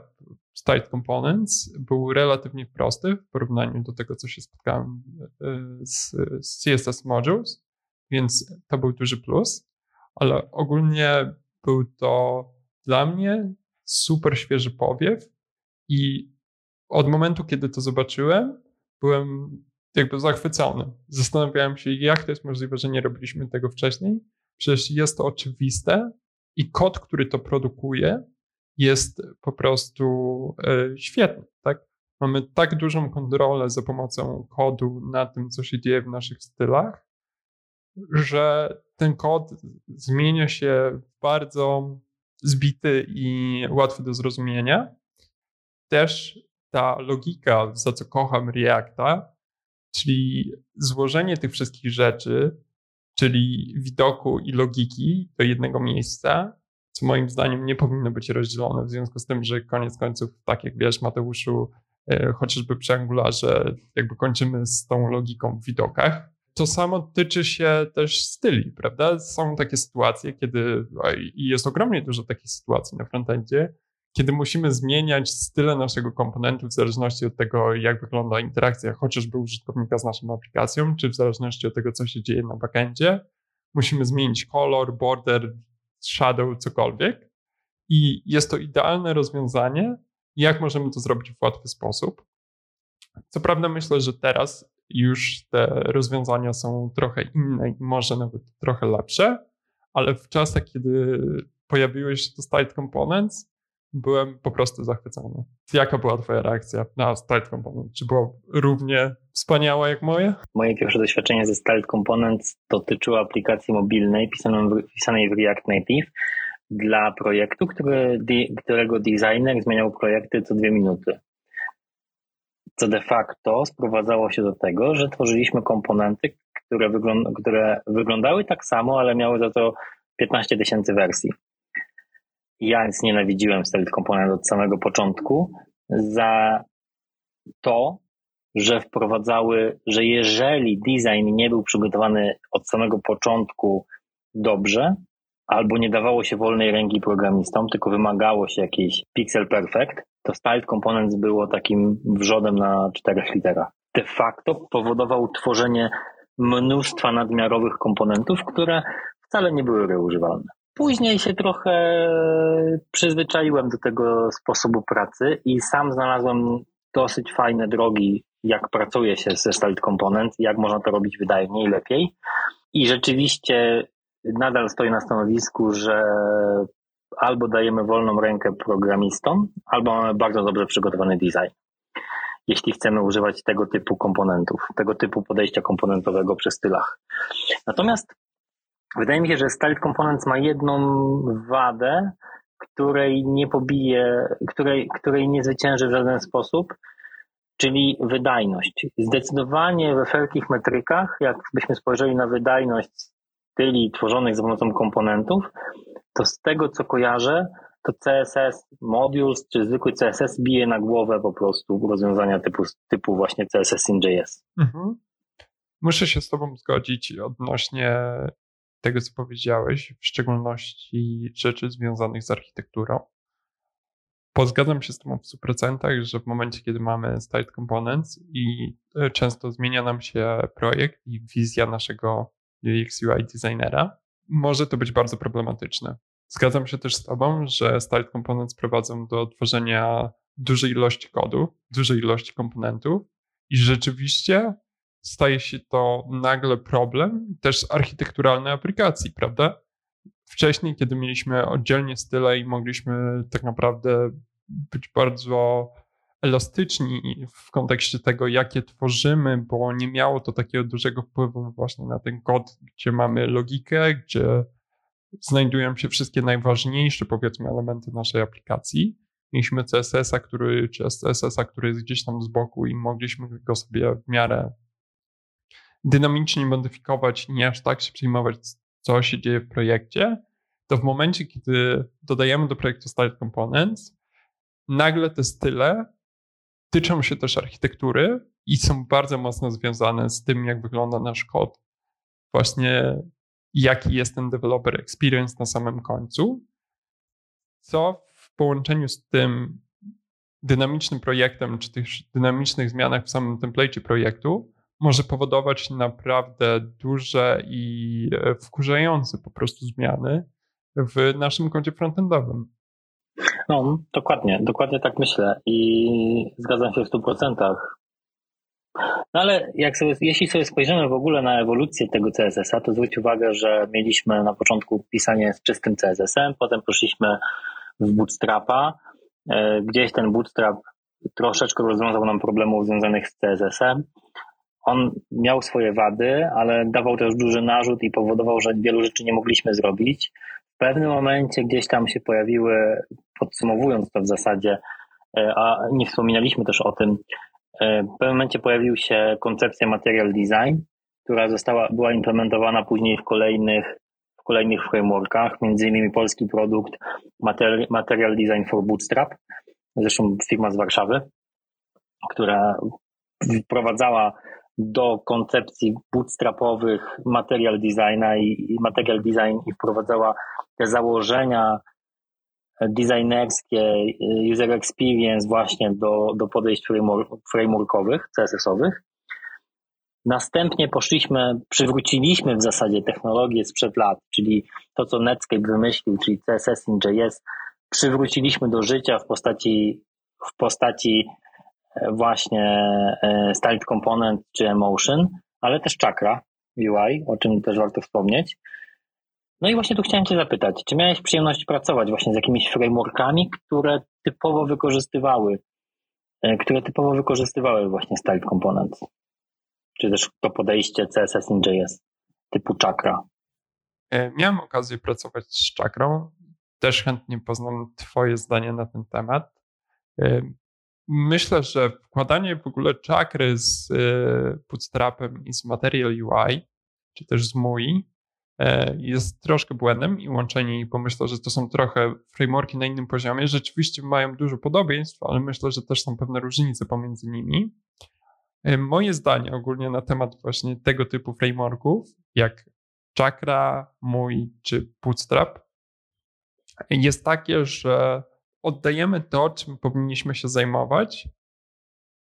Styled Components był relatywnie prosty w porównaniu do tego, co się spotkałem e, z, z CSS Modules, więc to był duży plus, ale ogólnie był to dla mnie super świeży powiew i od momentu, kiedy to zobaczyłem, byłem jakby zachwycony. Zastanawiałem się, jak to jest możliwe, że nie robiliśmy tego wcześniej. Przecież jest to oczywiste i kod, który to produkuje, jest po prostu e, świetny. Tak? Mamy tak dużą kontrolę za pomocą kodu na tym, co się dzieje w naszych stylach, że ten kod zmienia się w bardzo zbity i łatwy do zrozumienia. Też ta logika, za co kocham Reacta, czyli złożenie tych wszystkich rzeczy, czyli widoku i logiki do jednego miejsca, co moim zdaniem nie powinno być rozdzielone, w związku z tym, że koniec końców, tak jak wiesz, Mateuszu, e, chociażby przy Angularze, jakby kończymy z tą logiką w widokach. To samo tyczy się też styli, prawda? Są takie sytuacje, kiedy, i jest ogromnie dużo takich sytuacji na frontendzie, kiedy musimy zmieniać style naszego komponentu w zależności od tego, jak wygląda interakcja chociażby użytkownika z naszą aplikacją, czy w zależności od tego, co się dzieje na backendzie. Musimy zmienić kolor, border, shadow, cokolwiek. I jest to idealne rozwiązanie, jak możemy to zrobić w łatwy sposób. Co prawda myślę, że teraz już te rozwiązania są trochę inne i może nawet trochę lepsze, ale w czasach, kiedy pojawiły się te style components, byłem po prostu zachwycony. Jaka była twoja reakcja na Styled Component? Czy była równie wspaniała jak moje? Moje pierwsze doświadczenie ze Styled Components dotyczyło aplikacji mobilnej pisanej w React Native dla projektu, który, którego designer zmieniał projekty co dwie minuty. Co de facto sprowadzało się do tego, że tworzyliśmy komponenty, które, które wyglądały tak samo, ale miały za to 15 tysięcy wersji ja nic nienawidziłem Stealth Component od samego początku za to, że wprowadzały, że jeżeli design nie był przygotowany od samego początku dobrze, albo nie dawało się wolnej ręki programistom, tylko wymagało się jakiejś pixel perfect, to Styled Components było takim wrzodem na czterech literach. De facto powodował tworzenie mnóstwa nadmiarowych komponentów, które wcale nie były reużywalne. Później się trochę przyzwyczaiłem do tego sposobu pracy i sam znalazłem dosyć fajne drogi, jak pracuje się ze Styled Component, jak można to robić wydajniej i lepiej. I rzeczywiście nadal stoję na stanowisku, że albo dajemy wolną rękę programistom, albo mamy bardzo dobrze przygotowany design. Jeśli chcemy używać tego typu komponentów, tego typu podejścia komponentowego przy stylach. Natomiast Wydaje mi się, że Styled Components ma jedną wadę, której nie pobije, której, której nie zwycięży w żaden sposób, czyli wydajność. Zdecydowanie we wszelkich metrykach, jakbyśmy spojrzeli na wydajność styli tworzonych za pomocą komponentów, to z tego co kojarzę, to CSS Modules czy zwykły CSS bije na głowę po prostu rozwiązania typu, typu właśnie CSS in JS. Mhm. Muszę się z Tobą zgodzić odnośnie tego, co powiedziałeś, w szczególności rzeczy związanych z architekturą. Pozgadzam się z tym w 100%, że w momencie, kiedy mamy style components i e, często zmienia nam się projekt i wizja naszego UX UI designera, może to być bardzo problematyczne. Zgadzam się też z Tobą, że style components prowadzą do tworzenia dużej ilości kodu, dużej ilości komponentów i rzeczywiście staje się to nagle problem też architekturalnej aplikacji, prawda? Wcześniej, kiedy mieliśmy oddzielnie style i mogliśmy tak naprawdę być bardzo elastyczni w kontekście tego, jakie tworzymy, bo nie miało to takiego dużego wpływu właśnie na ten kod, gdzie mamy logikę, gdzie znajdują się wszystkie najważniejsze, powiedzmy, elementy naszej aplikacji. Mieliśmy CSS-a, który, czy SCSS-a, który jest gdzieś tam z boku i mogliśmy go sobie w miarę dynamicznie modyfikować, nie aż tak się przejmować, co się dzieje w projekcie, to w momencie, kiedy dodajemy do projektu Style Components, nagle te style tyczą się też architektury i są bardzo mocno związane z tym, jak wygląda nasz kod. Właśnie jaki jest ten developer experience na samym końcu, co w połączeniu z tym dynamicznym projektem, czy tych dynamicznych zmianach w samym template projektu, może powodować naprawdę duże i e, wkurzające po prostu zmiany w naszym kodzie frontendowym. No, dokładnie, dokładnie tak myślę i zgadzam się w 100%. No ale jak sobie, jeśli sobie spojrzymy w ogóle na ewolucję tego CSS-a, to zwróć uwagę, że mieliśmy na początku pisanie z czystym CSS-em, potem poszliśmy w Bootstrapa. E, gdzieś ten Bootstrap troszeczkę rozwiązał nam problemów związanych z CSS-em. On miał swoje wady, ale dawał też duży narzut i powodował, że wielu rzeczy nie mogliśmy zrobić. W pewnym momencie gdzieś tam się pojawiły, podsumowując to w zasadzie, e, a nie wspominaliśmy też o tym, e, w pewnym momencie pojawił się koncepcja material design, która została, była implementowana później w kolejnych, w kolejnych frameworkach, między innymi polski produkt Material, material Design for Bootstrap, zresztą firma z Warszawy, która wprowadzała do koncepcji bootstrapowych material designa i, material design i wprowadzała te założenia designerskie, user experience właśnie do, do podejść framework, frameworkowych, CSS-owych. Następnie poszliśmy, przywróciliśmy w zasadzie technologię sprzed lat, czyli to, co Netscape wymyślił, czyli CSS in JS, przywróciliśmy do życia w postaci, w postaci właśnie e, Styled Component czy Emotion, ale też Chakra UI, o czym też warto wspomnieć. No i właśnie tu chciałem Cię zapytać, czy miałeś przyjemność pracować właśnie z jakimiś frameworkami, które typowo wykorzystywały, e, które typowo wykorzystywały właśnie Styled Component? Czy też to podejście CSS in JS typu Chakra? E, miałem okazję pracować z Chakrą. Też chętnie poznam Twoje zdanie na ten temat myślę, że wkładanie w ogóle czakry z e, Bootstrapem i z Material UI, czy też z MUI, e, jest troszkę błędem i łączenie ich, bo myślę, że to są trochę frameworki na innym poziomie. Rzeczywiście mają dużo podobieństw, ale myślę, że też są pewne różnice pomiędzy nimi. E, moje zdanie ogólnie na temat właśnie tego typu frameworków, jak Chakra, MUI czy Bootstrap, jest takie, że oddajemy to, czym powinniśmy się zajmować.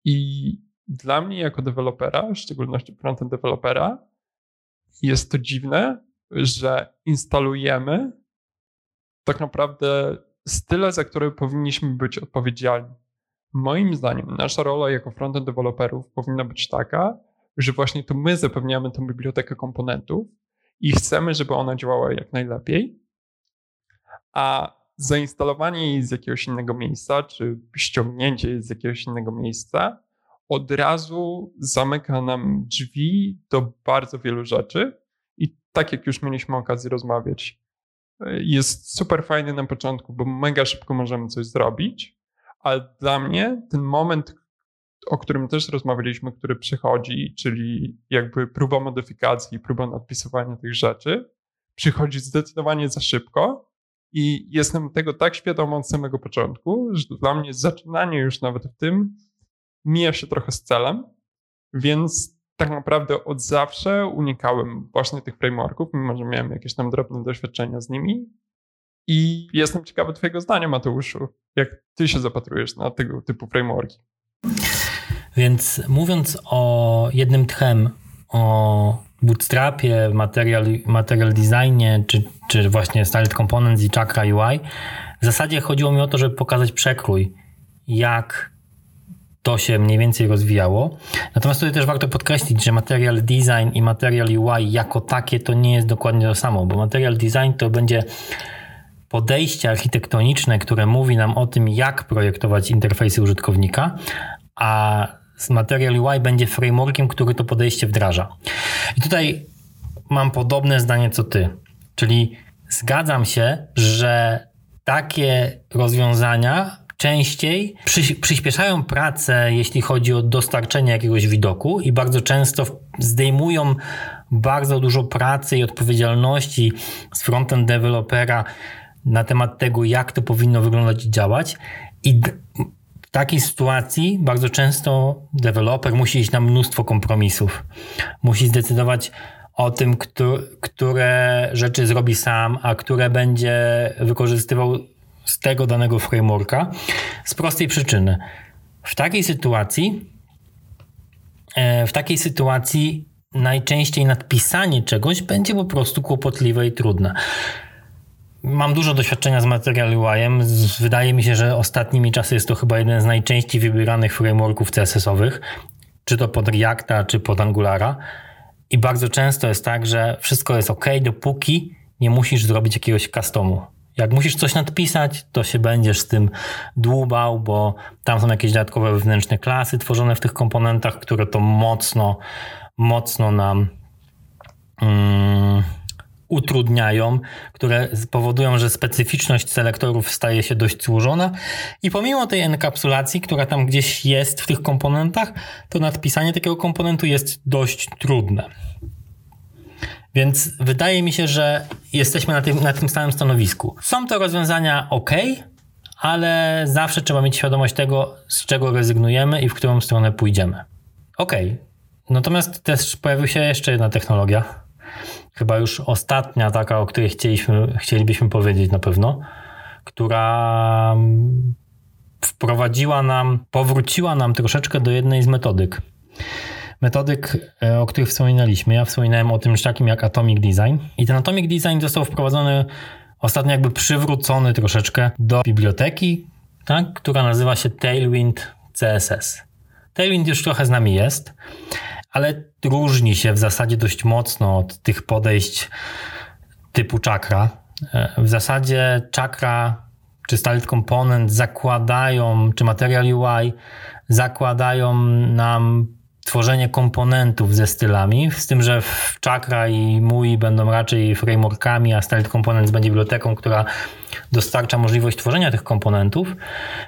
I dla mnie, jako dewelopera, w szczególności frontend dewelopera, jest to dziwne, że instalujemy tak naprawdę style, za które powinniśmy być odpowiedzialni. Moim zdaniem, nasza rola jako frontend deweloperów powinna być taka, że właśnie to my zapewniamy tę bibliotekę komponentów i chcemy, żeby ona działała jak najlepiej, a zainstalowanie jej z jakiegoś innego miejsca, czy ściągnięcie jej z jakiegoś innego miejsca, od razu zamyka nam drzwi do bardzo wielu rzeczy. I tak jak już mieliśmy okazję rozmawiać, jest super fajny na początku, bo mega szybko możemy coś zrobić, ale dla mnie ten moment, o którym też rozmawialiśmy, który przychodzi, czyli jakby próba modyfikacji, próba nadpisywania tych rzeczy, przychodzi zdecydowanie za szybko i jestem tego tak świadom od samego początku, że dla mnie zaczynanie już nawet w tym mija się trochę z celem, więc tak naprawdę od zawsze unikałem właśnie tych frameworków, mimo że miałem jakieś tam drobne doświadczenia z nimi. I jestem ciekawy Twojego zdania, Mateuszu, jak Ty się zapatrujesz na tego typu frameworki. Więc mówiąc o jednym tchem, o Bootstrapie, Material, material Designie, czy, czy właśnie Styled Components i Chakra UI, w zasadzie chodziło mi o to, żeby pokazać przekrój, jak to się mniej więcej rozwijało. Natomiast tutaj też warto podkreślić, że Material Design i Material UI jako takie to nie jest dokładnie to samo, bo Material Design to będzie podejście architektoniczne, które mówi nam o tym, jak projektować interfejsy użytkownika, a Material UI będzie frameworkiem, który to podejście wdraża. I tutaj mam podobne zdanie co ty, czyli zgadzam się, że takie rozwiązania częściej przyspieszają pracę, jeśli chodzi o dostarczenie jakiegoś widoku i bardzo często zdejmują bardzo dużo pracy i odpowiedzialności z frontend dewelopera na temat tego, jak to powinno wyglądać i działać. I takiej sytuacji bardzo często deweloper musi iść na mnóstwo kompromisów. Musi zdecydować o tym, które rzeczy zrobi sam, a które będzie wykorzystywał z tego danego frameworka z prostej przyczyny. W takiej sytuacji, e, w takiej sytuacji najczęściej nadpisanie czegoś będzie po prostu kłopotliwe i trudne. Mam dużo doświadczenia z Material UI-em. Wydaje mi się, że ostatnimi czasy jest to chyba jeden z najczęściej wybieranych frameworków CSS-owych, czy to pod Reacta, czy pod Angulara. I bardzo często jest tak, że wszystko jest ok, dopóki nie musisz zrobić jakiegoś customu. Jak musisz coś nadpisać, to się będziesz z tym dłubał, bo tam są jakieś dodatkowe wewnętrzne klasy tworzone w tych komponentach, które to mocno, mocno nam um, utrudniają, które powodują, że specyficzność selektorów staje się dość złożona i pomimo tej enkapsulacji, która tam gdzieś jest w tych komponentach, to nadpisanie takiego komponentu jest dość trudne. Więc wydaje mi się, że jesteśmy na tym, na tym samym stanowisku. Są to rozwiązania ok, ale zawsze trzeba mieć świadomość tego, z czego rezygnujemy i w którą stronę pójdziemy. Ok. Natomiast też pojawiła się jeszcze jedna technologia. Chyba już ostatnia taka, o której chcieliśmy, chcielibyśmy powiedzieć na pewno, która wprowadziła nam, powróciła nam troszeczkę do jednej z metodyk metodyk, e, o których wspominaliśmy. Ja wspominałem o tym takim jak Atomic Design. I ten Atomic Design został wprowadzony ostatnio jakby przywrócony troszeczkę do biblioteki, tak, która nazywa się Tailwind CSS. Tailwind już trochę z nami jest, ale różni się w zasadzie dość mocno od tych podejść typu chakra. E, w zasadzie chakra czy Starlit Component zakładają, czy Material UI zakładają nam tworzenie komponentów ze stylami, z tym, że w Chakra i MUI będą raczej frameworkami, a Starlit Components będzie biblioteką, która dostarcza możliwość tworzenia tych komponentów.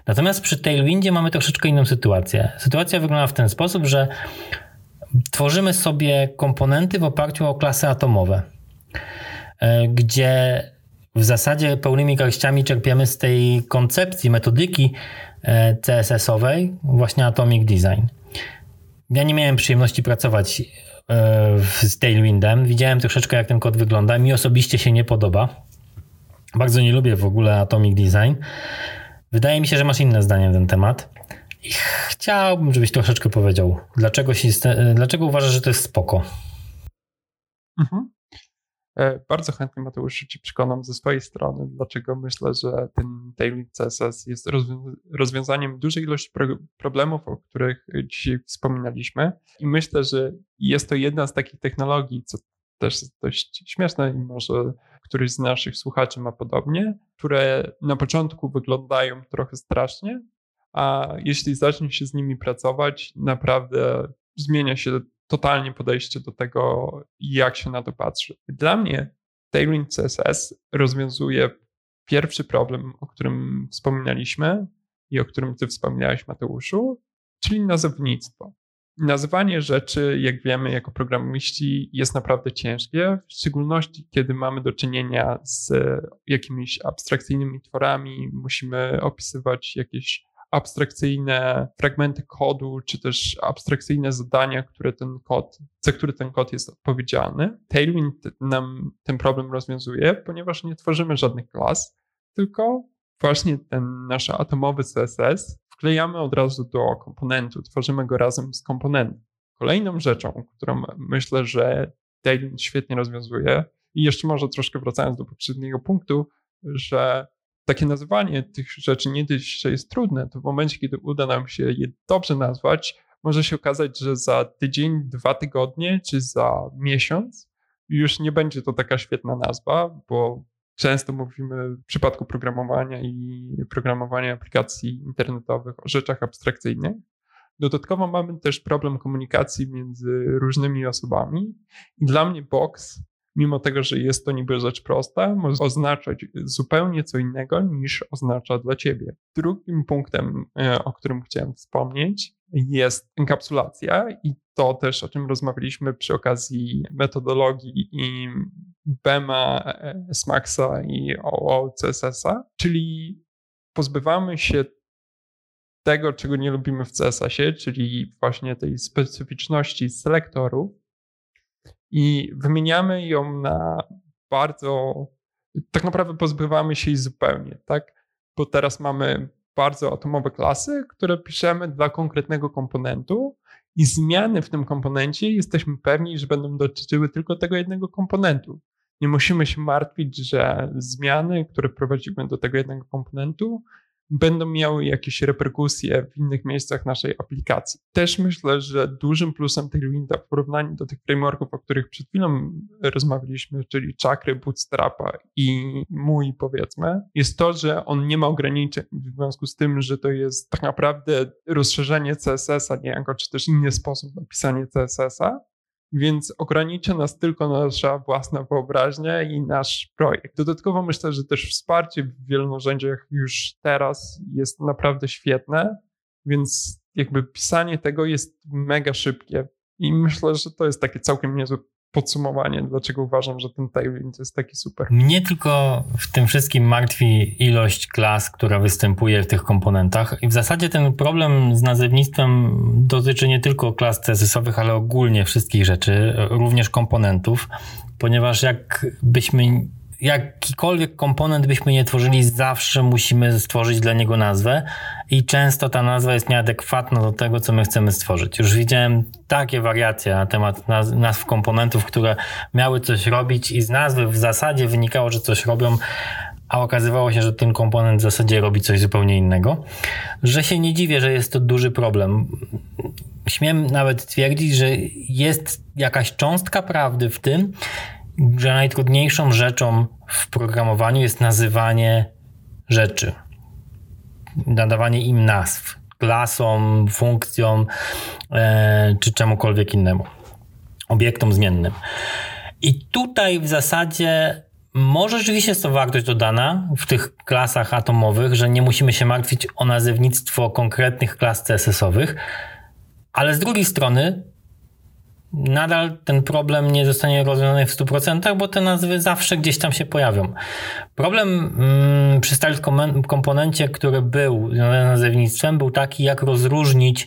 Natomiast przy Tailwindzie mamy troszeczkę inną sytuację. Sytuacja wygląda w ten sposób, że tworzymy sobie komponenty w oparciu o klasy atomowe, e, gdzie w zasadzie pełnymi garściami czerpiemy z tej koncepcji, metodyki e, CSS-owej właśnie Atomic Design. Ja nie miałem przyjemności pracować e, z Tailwindem. Widziałem troszeczkę, jak ten kod wygląda. Mi osobiście się nie podoba. Bardzo nie lubię w ogóle Atomic Design. Wydaje mi się, że masz inne zdanie na ten temat. Chciałbym, żebyś troszeczkę powiedział, dlaczego, się, dlaczego uważasz, że to jest spoko? Mhm. E, bardzo chętnie Mateusz Ci przekonam ze swojej strony, dlaczego myślę, że ten Tailwind CSS jest rozwiązaniem dużej ilości problemów, o których dzisiaj wspominaliśmy. I myślę, że jest to jedna z takich technologii, co też jest dość śmieszne i może któryś z naszych słuchaczy ma podobnie, które na początku wyglądają trochę strasznie, a jeśli zacznie się z nimi pracować, naprawdę zmienia się totalnie podejście do tego, jak się na to patrzy. Dla mnie Tailwind CSS rozwiązuje pierwszy problem, o którym wspominaliśmy i o którym ty wspominałeś, Mateuszu, czyli nazewnictwo. Nazywanie rzeczy, jak wiemy, jako programiści, jest naprawdę ciężkie, w szczególności kiedy mamy do czynienia z jakimiś abstrakcyjnymi tworami, musimy opisywać jakieś abstrakcyjne fragmenty kodu, czy też abstrakcyjne zadania, które ten kod, za które ten kod jest odpowiedzialny. Tailwind nam ten problem rozwiązuje, ponieważ nie tworzymy żadnych klas, tylko właśnie ten nasz atomowy CSS wklejamy od razu do komponentu, tworzymy go razem z komponentem. Kolejną rzeczą, którą myślę, że Tailwind świetnie rozwiązuje, i jeszcze może troszkę wracając do poprzedniego punktu, że takie nazywanie tych rzeczy nie dość, że jest trudne, to w momencie, kiedy uda nam się je dobrze nazwać, może się okazać, że za tydzień, dwa tygodnie czy za miesiąc już nie będzie to taka świetna nazwa, bo często mówimy w przypadku programowania i programowania aplikacji internetowych o rzeczach abstrakcyjnych. Dodatkowo mamy też problem komunikacji między różnymi osobami i dla mnie box, mimo tego, że jest to niby rzecz prosta, może oznaczać zupełnie co innego niż oznacza dla ciebie. Drugim punktem, e, o którym chciałem wspomnieć, jest enkapsulacja i to też, o czym rozmawialiśmy przy okazji metodologii i BEMA, e, SMAXa i OOCSS-a, czyli pozbywamy się tego, czego nie lubimy w CSS-ie, czyli właśnie tej specyficzności selektorów i wymieniamy ją na bardzo, tak naprawdę pozbywamy się jej zupełnie, tak? Bo teraz mamy bardzo atomowe klasy, które piszemy dla konkretnego komponentu i zmiany w tym komponencie jesteśmy pewni, że będą dotyczyły tylko tego jednego komponentu. Nie musimy się martwić, że zmiany, które prowadzimy do tego jednego komponentu, będą miały jakieś reperkusje w innych miejscach naszej aplikacji. Też myślę, że dużym plusem Tailwinda w porównaniu do tych frameworków, o których przed chwilą rozmawialiśmy, czyli Chakry, Bootstrapa i mój powiedzmy, jest to, że on nie ma ograniczeń w związku z tym, że to jest tak naprawdę rozszerzenie CSS-a niejako, czy też inny sposób napisania CSS-a, więc ogranicza nas tylko nasza własna wyobraźnia i nasz projekt. Dodatkowo myślę, że też wsparcie w wielu narzędziach już teraz jest naprawdę świetne, więc jakby pisanie tego jest mega szybkie i myślę, że to jest takie całkiem niezłe podsumowanie, dlaczego uważam, że ten Tailwind jest taki super. Mnie tylko w tym wszystkim martwi ilość klas, która występuje w tych komponentach i w zasadzie ten problem z nazewnictwem dotyczy nie tylko klas CSS-owych, ale ogólnie wszystkich rzeczy, również komponentów, ponieważ jakbyśmy jakikolwiek komponent byśmy nie tworzyli, zawsze musimy stworzyć dla niego nazwę i często ta nazwa jest nieadekwatna do tego, co my chcemy stworzyć. Już widziałem takie wariacje na temat naz nazw komponentów, które miały coś robić i z nazwy w zasadzie wynikało, że coś robią, a okazywało się, że ten komponent w zasadzie robi coś zupełnie innego, że się nie dziwię, że jest to duży problem. Śmiem nawet twierdzić, że jest jakaś cząstka prawdy w tym, że najtrudniejszą rzeczą w programowaniu jest nazywanie rzeczy, nadawanie im nazw, klasom, funkcjom e, czy czemukolwiek innemu, obiektom zmiennym. I tutaj w zasadzie może rzeczywiście jest to wartość dodana w tych klasach atomowych, że nie musimy się martwić o nazewnictwo konkretnych klas CSS-owych, ale z drugiej strony nadal ten problem nie zostanie rozwiązany w 100%, bo te nazwy zawsze gdzieś tam się pojawią. Problem mm, przy style komponencie, który był związany z nazewnictwem, był taki, jak rozróżnić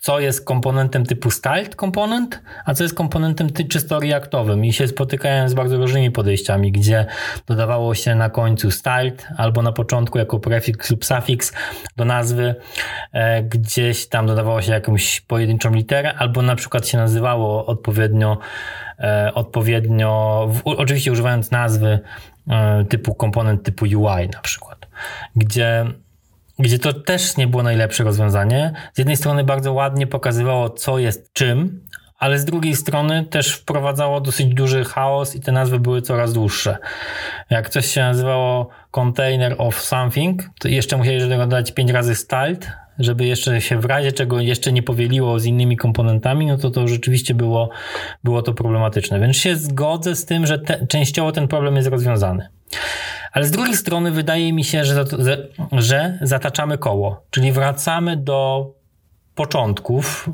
co jest komponentem typu styled komponent, a co jest komponentem ty czysto reactowym. I się spotykałem z bardzo różnymi podejściami, gdzie dodawało się na końcu styled albo na początku jako prefiks lub sufiks do nazwy, e, gdzieś tam dodawało się jakąś pojedynczą literę, albo na przykład się nazywało odpowiednio, e, odpowiednio w, oczywiście używając nazwy e, typu komponent typu UI na przykład, gdzie gdzie to też nie było najlepsze rozwiązanie. Z jednej strony bardzo ładnie pokazywało, co jest czym, ale z drugiej strony też wprowadzało dosyć duży chaos i te nazwy były coraz dłuższe. Jak coś się nazywało container of something, to jeszcze musieli dodać 5 razy styled, żeby jeszcze się w razie czego jeszcze nie powieliło z innymi komponentami, no to to rzeczywiście było, było to problematyczne. Więc się zgodzę z tym, że te, częściowo ten problem jest rozwiązany. Ale z drugiej strony wydaje mi się, że, że zataczamy koło, czyli wracamy do początków,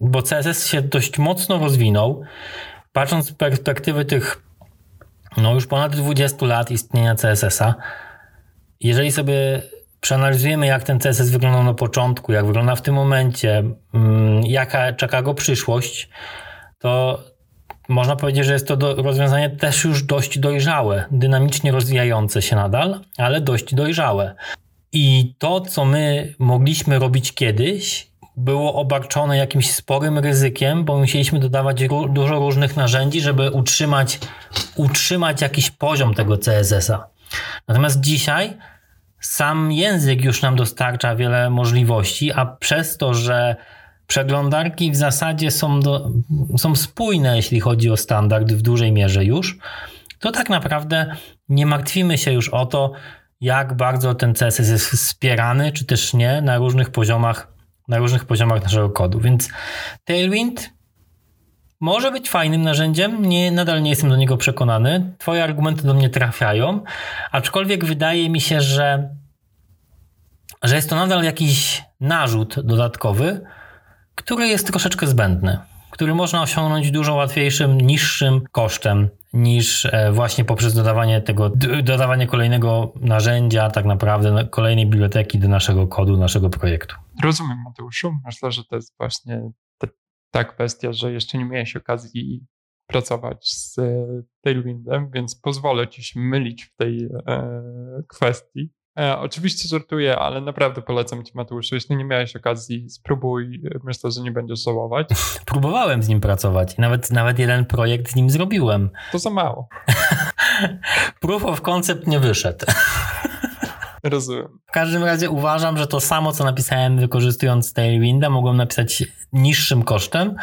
bo CSS się dość mocno rozwinął. Patrząc z perspektywy tych no już ponad 20 lat istnienia CSS-a, jeżeli sobie przeanalizujemy, jak ten CSS wyglądał na początku, jak wygląda w tym momencie, mm, jaka czeka go przyszłość, to można powiedzieć, że jest to do, rozwiązanie też już dość dojrzałe, dynamicznie rozwijające się nadal, ale dość dojrzałe. I to, co my mogliśmy robić kiedyś, było obarczone jakimś sporym ryzykiem, bo musieliśmy dodawać dużo różnych narzędzi, żeby utrzymać, utrzymać jakiś poziom tego CSS-a. Natomiast dzisiaj sam język już nam dostarcza wiele możliwości, a przez to, że przeglądarki w zasadzie są, do, są spójne, jeśli chodzi o standard w dużej mierze już, to tak naprawdę nie martwimy się już o to, jak bardzo ten CSS jest wspierany, czy też nie, na różnych poziomach, na różnych poziomach naszego kodu. Więc Tailwind może być fajnym narzędziem, nie, nadal nie jestem do niego przekonany. Twoje argumenty do mnie trafiają, aczkolwiek wydaje mi się, że, że jest to nadal jakiś narzut dodatkowy, który jest troszeczkę zbędny, który można osiągnąć dużo łatwiejszym, niższym kosztem niż e, właśnie poprzez dodawanie tego, dodawanie kolejnego narzędzia, tak naprawdę kolejnej biblioteki do naszego kodu, naszego projektu. Rozumiem, Mateuszu. Myślę, że to jest właśnie ta kwestia, że jeszcze nie miałeś okazji pracować z e, Tailwindem, więc pozwolę ci się mylić w tej e, kwestii. E, oczywiście żartuję, ale naprawdę polecam ci Mateuszu, jeśli nie miałeś okazji, spróbuj, myślę, że nie będziesz żałować. Próbowałem z nim pracować i nawet, nawet jeden projekt z nim zrobiłem. To za mało. Proof of concept nie wyszedł. Rozumiem. W każdym razie uważam, że to samo, co napisałem wykorzystując Tailwinda, mogłem napisać niższym kosztem,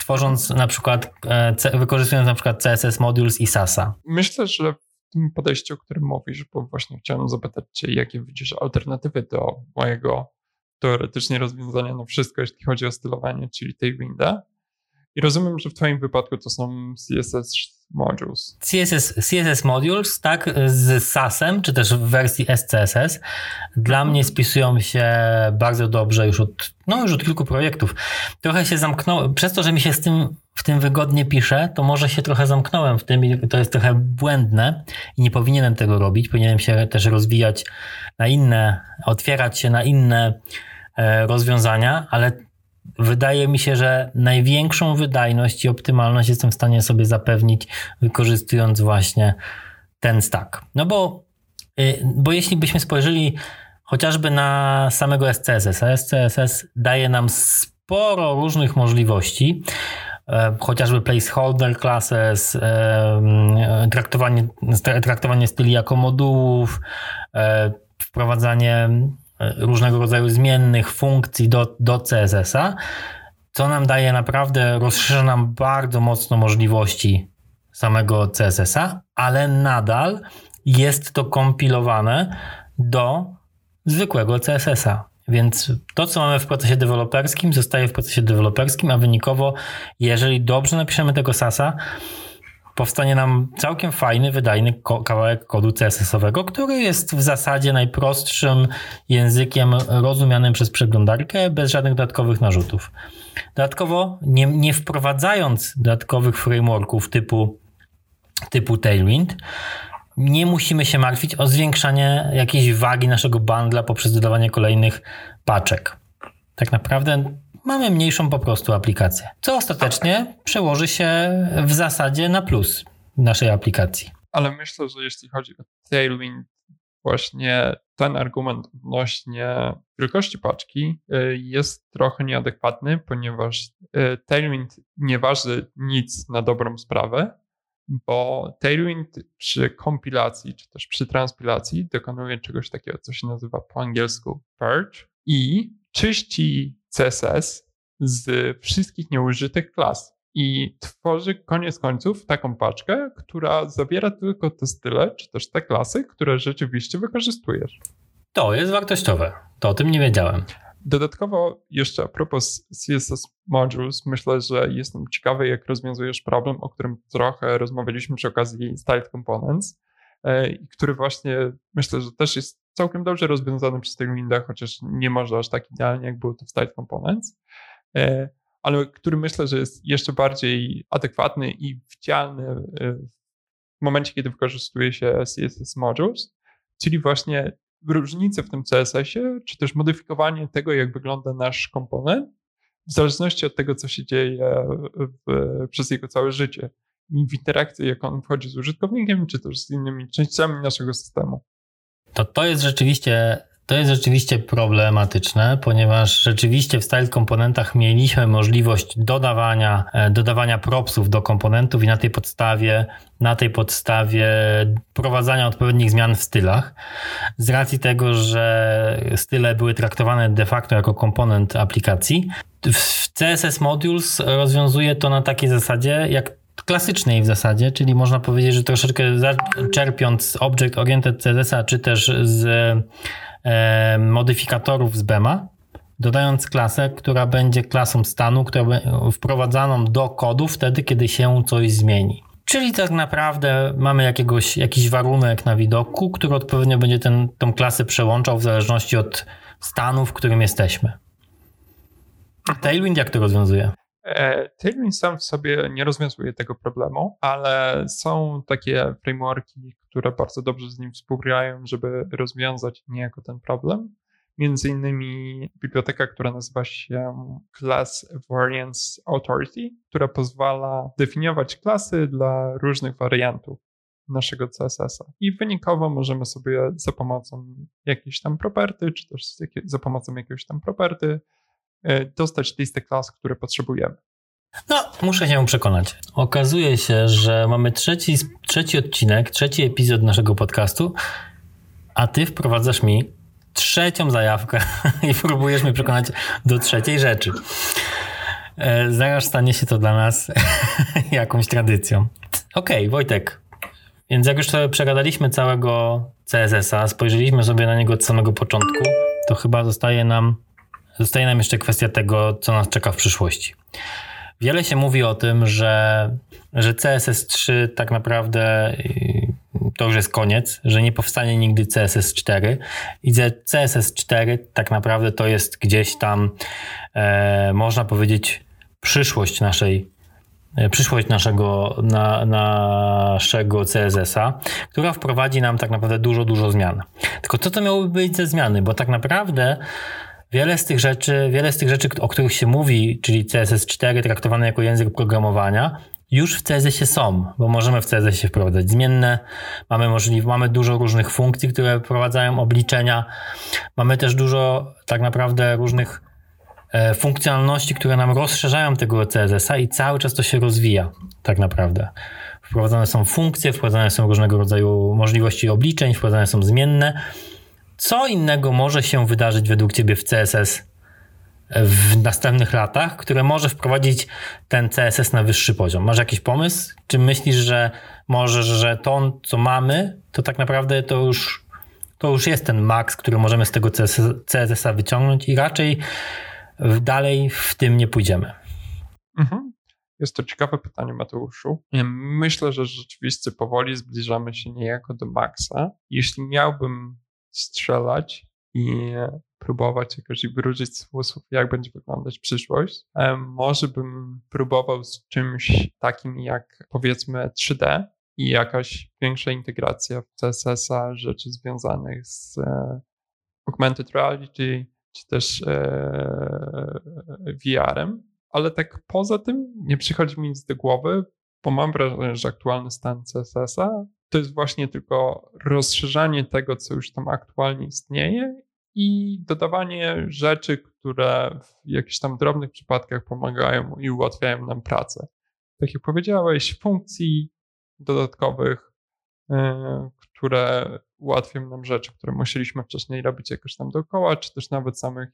tworząc na przykład, e, wykorzystując na przykład CSS Modules i Sasa. Myślę, że tym podejściu, o którym mówisz, bo właśnie chciałem zapytać cię, jakie widzisz alternatywy do mojego teoretycznie rozwiązania na wszystko, jeśli chodzi o stylowanie, czyli Tailwinda. I rozumiem, że w twoim wypadku to są CSS modules. CSS, CSS modules, tak, z SAS-em, czy też w wersji SCSS, dla mnie spisują się bardzo dobrze już od, no już od kilku projektów. Trochę się zamknąłem, przez to, że mi się z tym w tym wygodnie pisze, to może się trochę zamknąłem w tym i to jest trochę błędne i nie powinienem tego robić. Powinienem się też rozwijać na inne, otwierać się na inne e, rozwiązania, ale wydaje mi się, że największą wydajność i optymalność jestem w stanie sobie zapewnić, wykorzystując właśnie ten stack. No bo, y, bo jeśli byśmy spojrzeli chociażby na samego SCSS, a SCSS daje nam sporo różnych możliwości, e, chociażby placeholder classes, e, traktowanie, traktowanie styli jako modułów, e, wprowadzanie różnego rodzaju zmiennych funkcji do, do CSS-a, co nam daje naprawdę, rozszerza nam bardzo mocno możliwości samego CSS-a, ale nadal jest to kompilowane do zwykłego CSS-a. Więc to, co mamy w procesie deweloperskim, zostaje w procesie deweloperskim, a wynikowo, jeżeli dobrze napiszemy tego SASa, powstanie nam całkiem fajny, wydajny kawałek kodu CSS-owego, który jest w zasadzie najprostszym językiem rozumianym przez przeglądarkę bez żadnych dodatkowych narzutów. Dodatkowo, nie, nie wprowadzając dodatkowych frameworków typu, typu Tailwind, nie musimy się martwić o zwiększanie jakiejś wagi naszego bundla poprzez dodawanie kolejnych paczek. Tak naprawdę mamy mniejszą po prostu aplikację, co ostatecznie przełoży się w zasadzie na plus naszej aplikacji. Ale myślę, że jeśli chodzi o Tailwind, właśnie ten argument odnośnie wielkości paczki y, jest trochę nieadekwatny, ponieważ y, Tailwind nie waży nic na dobrą sprawę, bo Tailwind przy kompilacji, czy też przy transpilacji dokonuje czegoś takiego, co się nazywa po angielsku purge i czyści CSS z wszystkich nieużytych klas i tworzy koniec końców taką paczkę, która zawiera tylko te style, czy też te klasy, które rzeczywiście wykorzystujesz. To jest wartościowe. To o tym nie wiedziałem. Dodatkowo jeszcze a propos CSS Modules, myślę, że jestem ciekawy, jak rozwiązujesz problem, o którym trochę rozmawialiśmy przy okazji Styled Components, e, który właśnie myślę, że też jest całkiem dobrze rozwiązany przez Tailwinda, chociaż nie może aż tak idealnie, jak było to w Styled Components, e, ale który myślę, że jest jeszcze bardziej adekwatny i widzialny e, w momencie, kiedy wykorzystuje się CSS Modules, czyli właśnie różnice w tym CSS-ie, czy też modyfikowanie tego, jak wygląda nasz komponent, w zależności od tego, co się dzieje w, przez jego całe życie i w interakcji, jak on wchodzi z użytkownikiem, czy też z innymi częściami naszego systemu. To to jest rzeczywiście to jest rzeczywiście problematyczne, ponieważ rzeczywiście w style komponentach mieliśmy możliwość dodawania, e, dodawania propsów do komponentów i na tej podstawie, na tej podstawie prowadzenia odpowiednich zmian w stylach. Z racji tego, że style były traktowane de facto jako komponent aplikacji, w CSS Modules rozwiązuje to na takiej zasadzie, jak klasycznej w zasadzie, czyli można powiedzieć, że troszeczkę czerpiąc z Object Oriented CSS-a, czy też z e, modyfikatorów z BEMA, dodając klasę, która będzie klasą stanu, która wprowadzaną do kodu wtedy, kiedy się coś zmieni. Czyli tak naprawdę mamy jakiegoś, jakiś warunek na widoku, który odpowiednio będzie ten, tą klasę przełączał w zależności od stanu, w którym jesteśmy. Tailwind jak to rozwiązuje? E, Tailwind sam w sobie nie rozwiązuje tego problemu, ale są takie frameworki, które bardzo dobrze z nim współgrają, żeby rozwiązać niejako ten problem. Między innymi biblioteka, która nazywa się Class Variance Authority, która pozwala definiować klasy dla różnych wariantów naszego CSS-a. I wynikowo możemy sobie za pomocą jakiejś tam property, czy też za pomocą jakiegoś tam property dostać listę klas, które potrzebujemy. No, muszę się przekonać. Okazuje się, że mamy trzeci, trzeci odcinek, trzeci epizod naszego podcastu, a ty wprowadzasz mi trzecią zajawkę i próbujesz mnie przekonać do trzeciej rzeczy. E, zaraz stanie się to dla nas jakąś tradycją. Okej, okay, Wojtek. Więc jak już sobie przegadaliśmy całego CSS-a, spojrzeliśmy sobie na niego od samego początku, to chyba zostaje nam, zostaje nam jeszcze kwestia tego, co nas czeka w przyszłości. Wiele się mówi o tym, że, że CSS3 tak naprawdę to już jest koniec, że nie powstanie nigdy CSS4 i że CSS4 tak naprawdę to jest gdzieś tam, e, można powiedzieć, przyszłość naszej e, przyszłość naszego, na, naszego CSS-a, która wprowadzi nam tak naprawdę dużo, dużo zmian. Tylko co to miałoby być ze zmiany? Bo tak naprawdę wiele z tych rzeczy, wiele z tych rzeczy, o których się mówi, czyli CSS4 traktowane jako język programowania, już w CSS-ie są, bo możemy w CSS-ie wprowadzać zmienne, mamy, możliw, mamy dużo różnych funkcji, które wprowadzają obliczenia, mamy też dużo tak naprawdę różnych e, funkcjonalności, które nam rozszerzają tego CSS-a i cały czas to się rozwija tak naprawdę. Wprowadzane są funkcje, wprowadzane są różnego rodzaju możliwości obliczeń, wprowadzane są zmienne. Co innego może się wydarzyć według Ciebie w CSS w następnych latach, które może wprowadzić ten CSS na wyższy poziom. Masz jakiś pomysł? Czy myślisz, że może, że to, co mamy, to tak naprawdę to już, to już jest ten max, który możemy z tego CSS-a wyciągnąć i raczej dalej w tym nie pójdziemy? Mhm. Jest to ciekawe pytanie, Mateuszu. Myślę, że rzeczywiście powoli zbliżamy się niejako do maksa. Jeśli miałbym strzelać i próbować jakoś wróżyć sposób, jak będzie wyglądać przyszłość. Może bym próbował z czymś takim jak powiedzmy 3D i jakaś większa integracja w CSS-a rzeczy związanych z e, augmented reality czy też e, VR-em. Ale tak poza tym nie przychodzi mi nic do głowy, bo mam wrażenie, że aktualny stan CSS-a to jest właśnie tylko rozszerzanie tego, co już tam aktualnie istnieje i dodawanie rzeczy, które w jakichś tam drobnych przypadkach pomagają i ułatwiają nam pracę. Tak jak powiedziałeś, funkcji dodatkowych, yy, które ułatwią nam rzeczy, które musieliśmy wcześniej robić jakoś tam dookoła, czy też nawet samych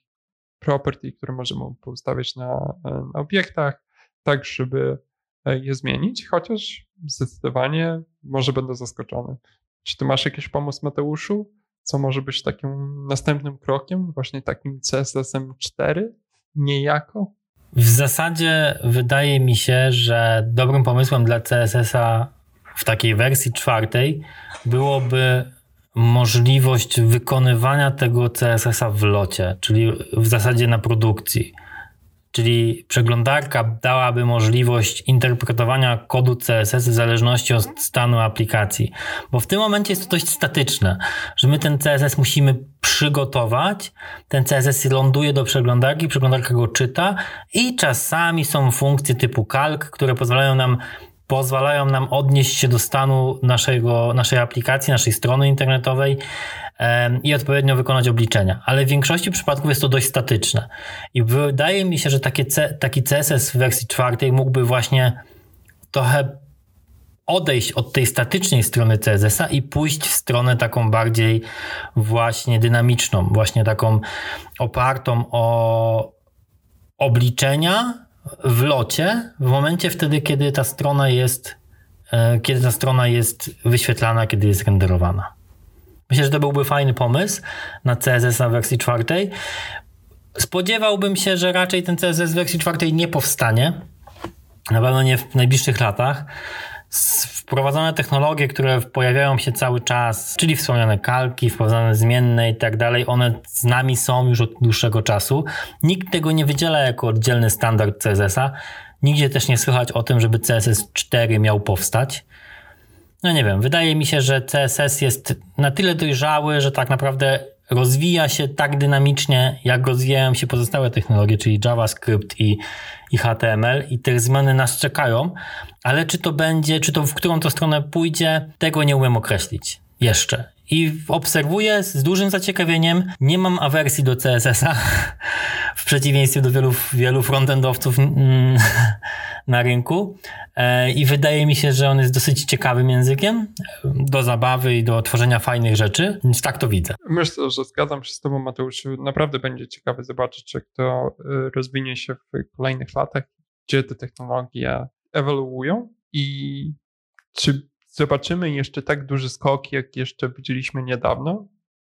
property, które możemy poustawiać na, na obiektach, tak żeby e, je zmienić, chociaż zdecydowanie może będę zaskoczony. Czy ty masz jakiś pomysł, Mateuszu? co może być takim następnym krokiem, właśnie takim CSS-em 4 niejako? W zasadzie wydaje mi się, że dobrym pomysłem dla CSS-a w takiej wersji czwartej byłoby możliwość wykonywania tego CSS-a w locie, czyli w zasadzie na produkcji. Czyli przeglądarka dałaby możliwość interpretowania kodu CSS w zależności od stanu aplikacji. Bo w tym momencie jest to dość statyczne, że my ten CSS musimy przygotować, ten CSS ląduje do przeglądarki, przeglądarka go czyta i czasami są funkcje typu calc, które pozwalają nam pozwalają nam odnieść się do stanu naszego, naszej aplikacji, naszej strony internetowej i odpowiednio wykonać obliczenia. Ale w większości przypadków jest to dość statyczne. I wydaje mi się, że takie, taki CSS w wersji czwartej mógłby właśnie trochę odejść od tej statycznej strony CSS-a i pójść w stronę taką bardziej właśnie dynamiczną, właśnie taką opartą o obliczenia w locie w momencie wtedy, kiedy ta strona jest, e, kiedy ta strona jest wyświetlana, kiedy jest renderowana. Myślę, że to byłby fajny pomysł na CSS na wersji czwartej. Spodziewałbym się, że raczej ten CSS w wersji czwartej nie powstanie. Na pewno nie w najbliższych latach wprowadzone technologie, które pojawiają się cały czas, czyli wspomniane kalki, wprowadzone zmienne i tak dalej, one z nami są już od dłuższego czasu. Nikt tego nie wydziela jako oddzielny standard CSS-a. Nigdzie też nie słychać o tym, żeby CSS 4 miał powstać. No nie wiem, wydaje mi się, że CSS jest na tyle dojrzały, że tak naprawdę rozwija się tak dynamicznie, jak rozwijają się pozostałe technologie, czyli JavaScript i, i HTML, i te zmiany nas czekają, ale czy to będzie, czy to w którą to stronę pójdzie, tego nie umiem określić jeszcze. I obserwuję z dużym zaciekawieniem. Nie mam awersji do CSS-a, w przeciwieństwie do wielu, wielu frontendowców mm, na rynku. E, I wydaje mi się, że on jest dosyć ciekawym językiem do zabawy i do tworzenia fajnych rzeczy, więc tak to widzę. Myślę, że zgadzam się z Tobą, Mateusz. Naprawdę będzie ciekawe zobaczyć, jak to y, rozwinie się w kolejnych latach, gdzie te technologie ewoluują i czy zobaczymy jeszcze tak duży skok, jak jeszcze widzieliśmy niedawno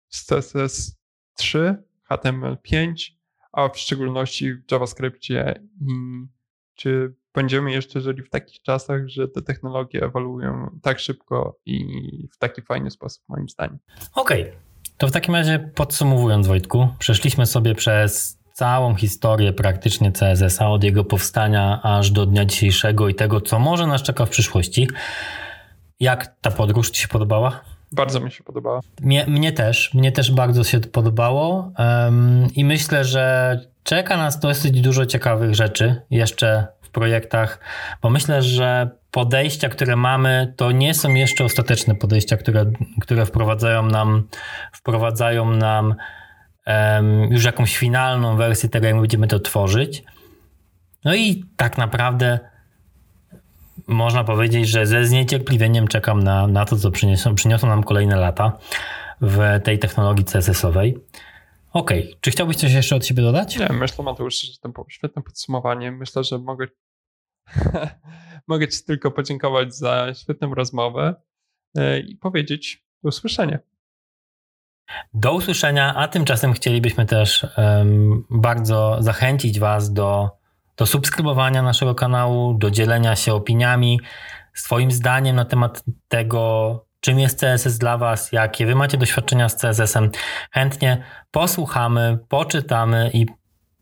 z CSS 3, HTML5, a w szczególności w JavaScriptie i czy będziemy jeszcze żyli w takich czasach, że te technologie ewoluują tak szybko i w taki fajny sposób, moim zdaniem. Okej, okay. to w takim razie podsumowując, Wojtku, przeszliśmy sobie przez całą historię praktycznie CSS-a, od jego powstania aż do dnia dzisiejszego i tego, co może nas czeka w przyszłości. Jak ta podróż Ci się podobała? Bardzo mi się podobała. Mnie, mnie też, mnie też bardzo się podobało um, i myślę, że czeka nas dosyć dużo ciekawych rzeczy jeszcze w projektach, bo myślę, że podejścia, które mamy, to nie są jeszcze ostateczne podejścia, które, które wprowadzają nam, wprowadzają nam um, już jakąś finalną wersję tego, jak będziemy to tworzyć. No i tak naprawdę można powiedzieć, że ze zniecierpliwieniem czekam na, na to, co przyniosą, przyniosą nam kolejne lata w tej technologii CSS-owej. Okej, okay. czy chciałbyś coś jeszcze od siebie dodać? Nie, myślę Mateusz, że to było świetne podsumowanie. Myślę, że mogę, mogę Ci tylko podziękować za świetną rozmowę e, i powiedzieć do usłyszenia. Do usłyszenia, a tymczasem chcielibyśmy też um, bardzo zachęcić Was do do subskrybowania naszego kanału, do dzielenia się opiniami, swoim zdaniem na temat tego, czym jest CSS dla Was, jakie Wy macie doświadczenia z CSS-em. Chętnie posłuchamy, poczytamy i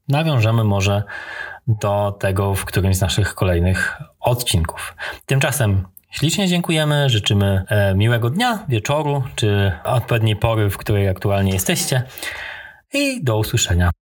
nawiążemy może do tego w którymś z naszych kolejnych odcinków. Tymczasem ślicznie dziękujemy, życzymy e, miłego dnia, wieczoru czy odpowiedniej pory, w której aktualnie jesteście i do usłyszenia.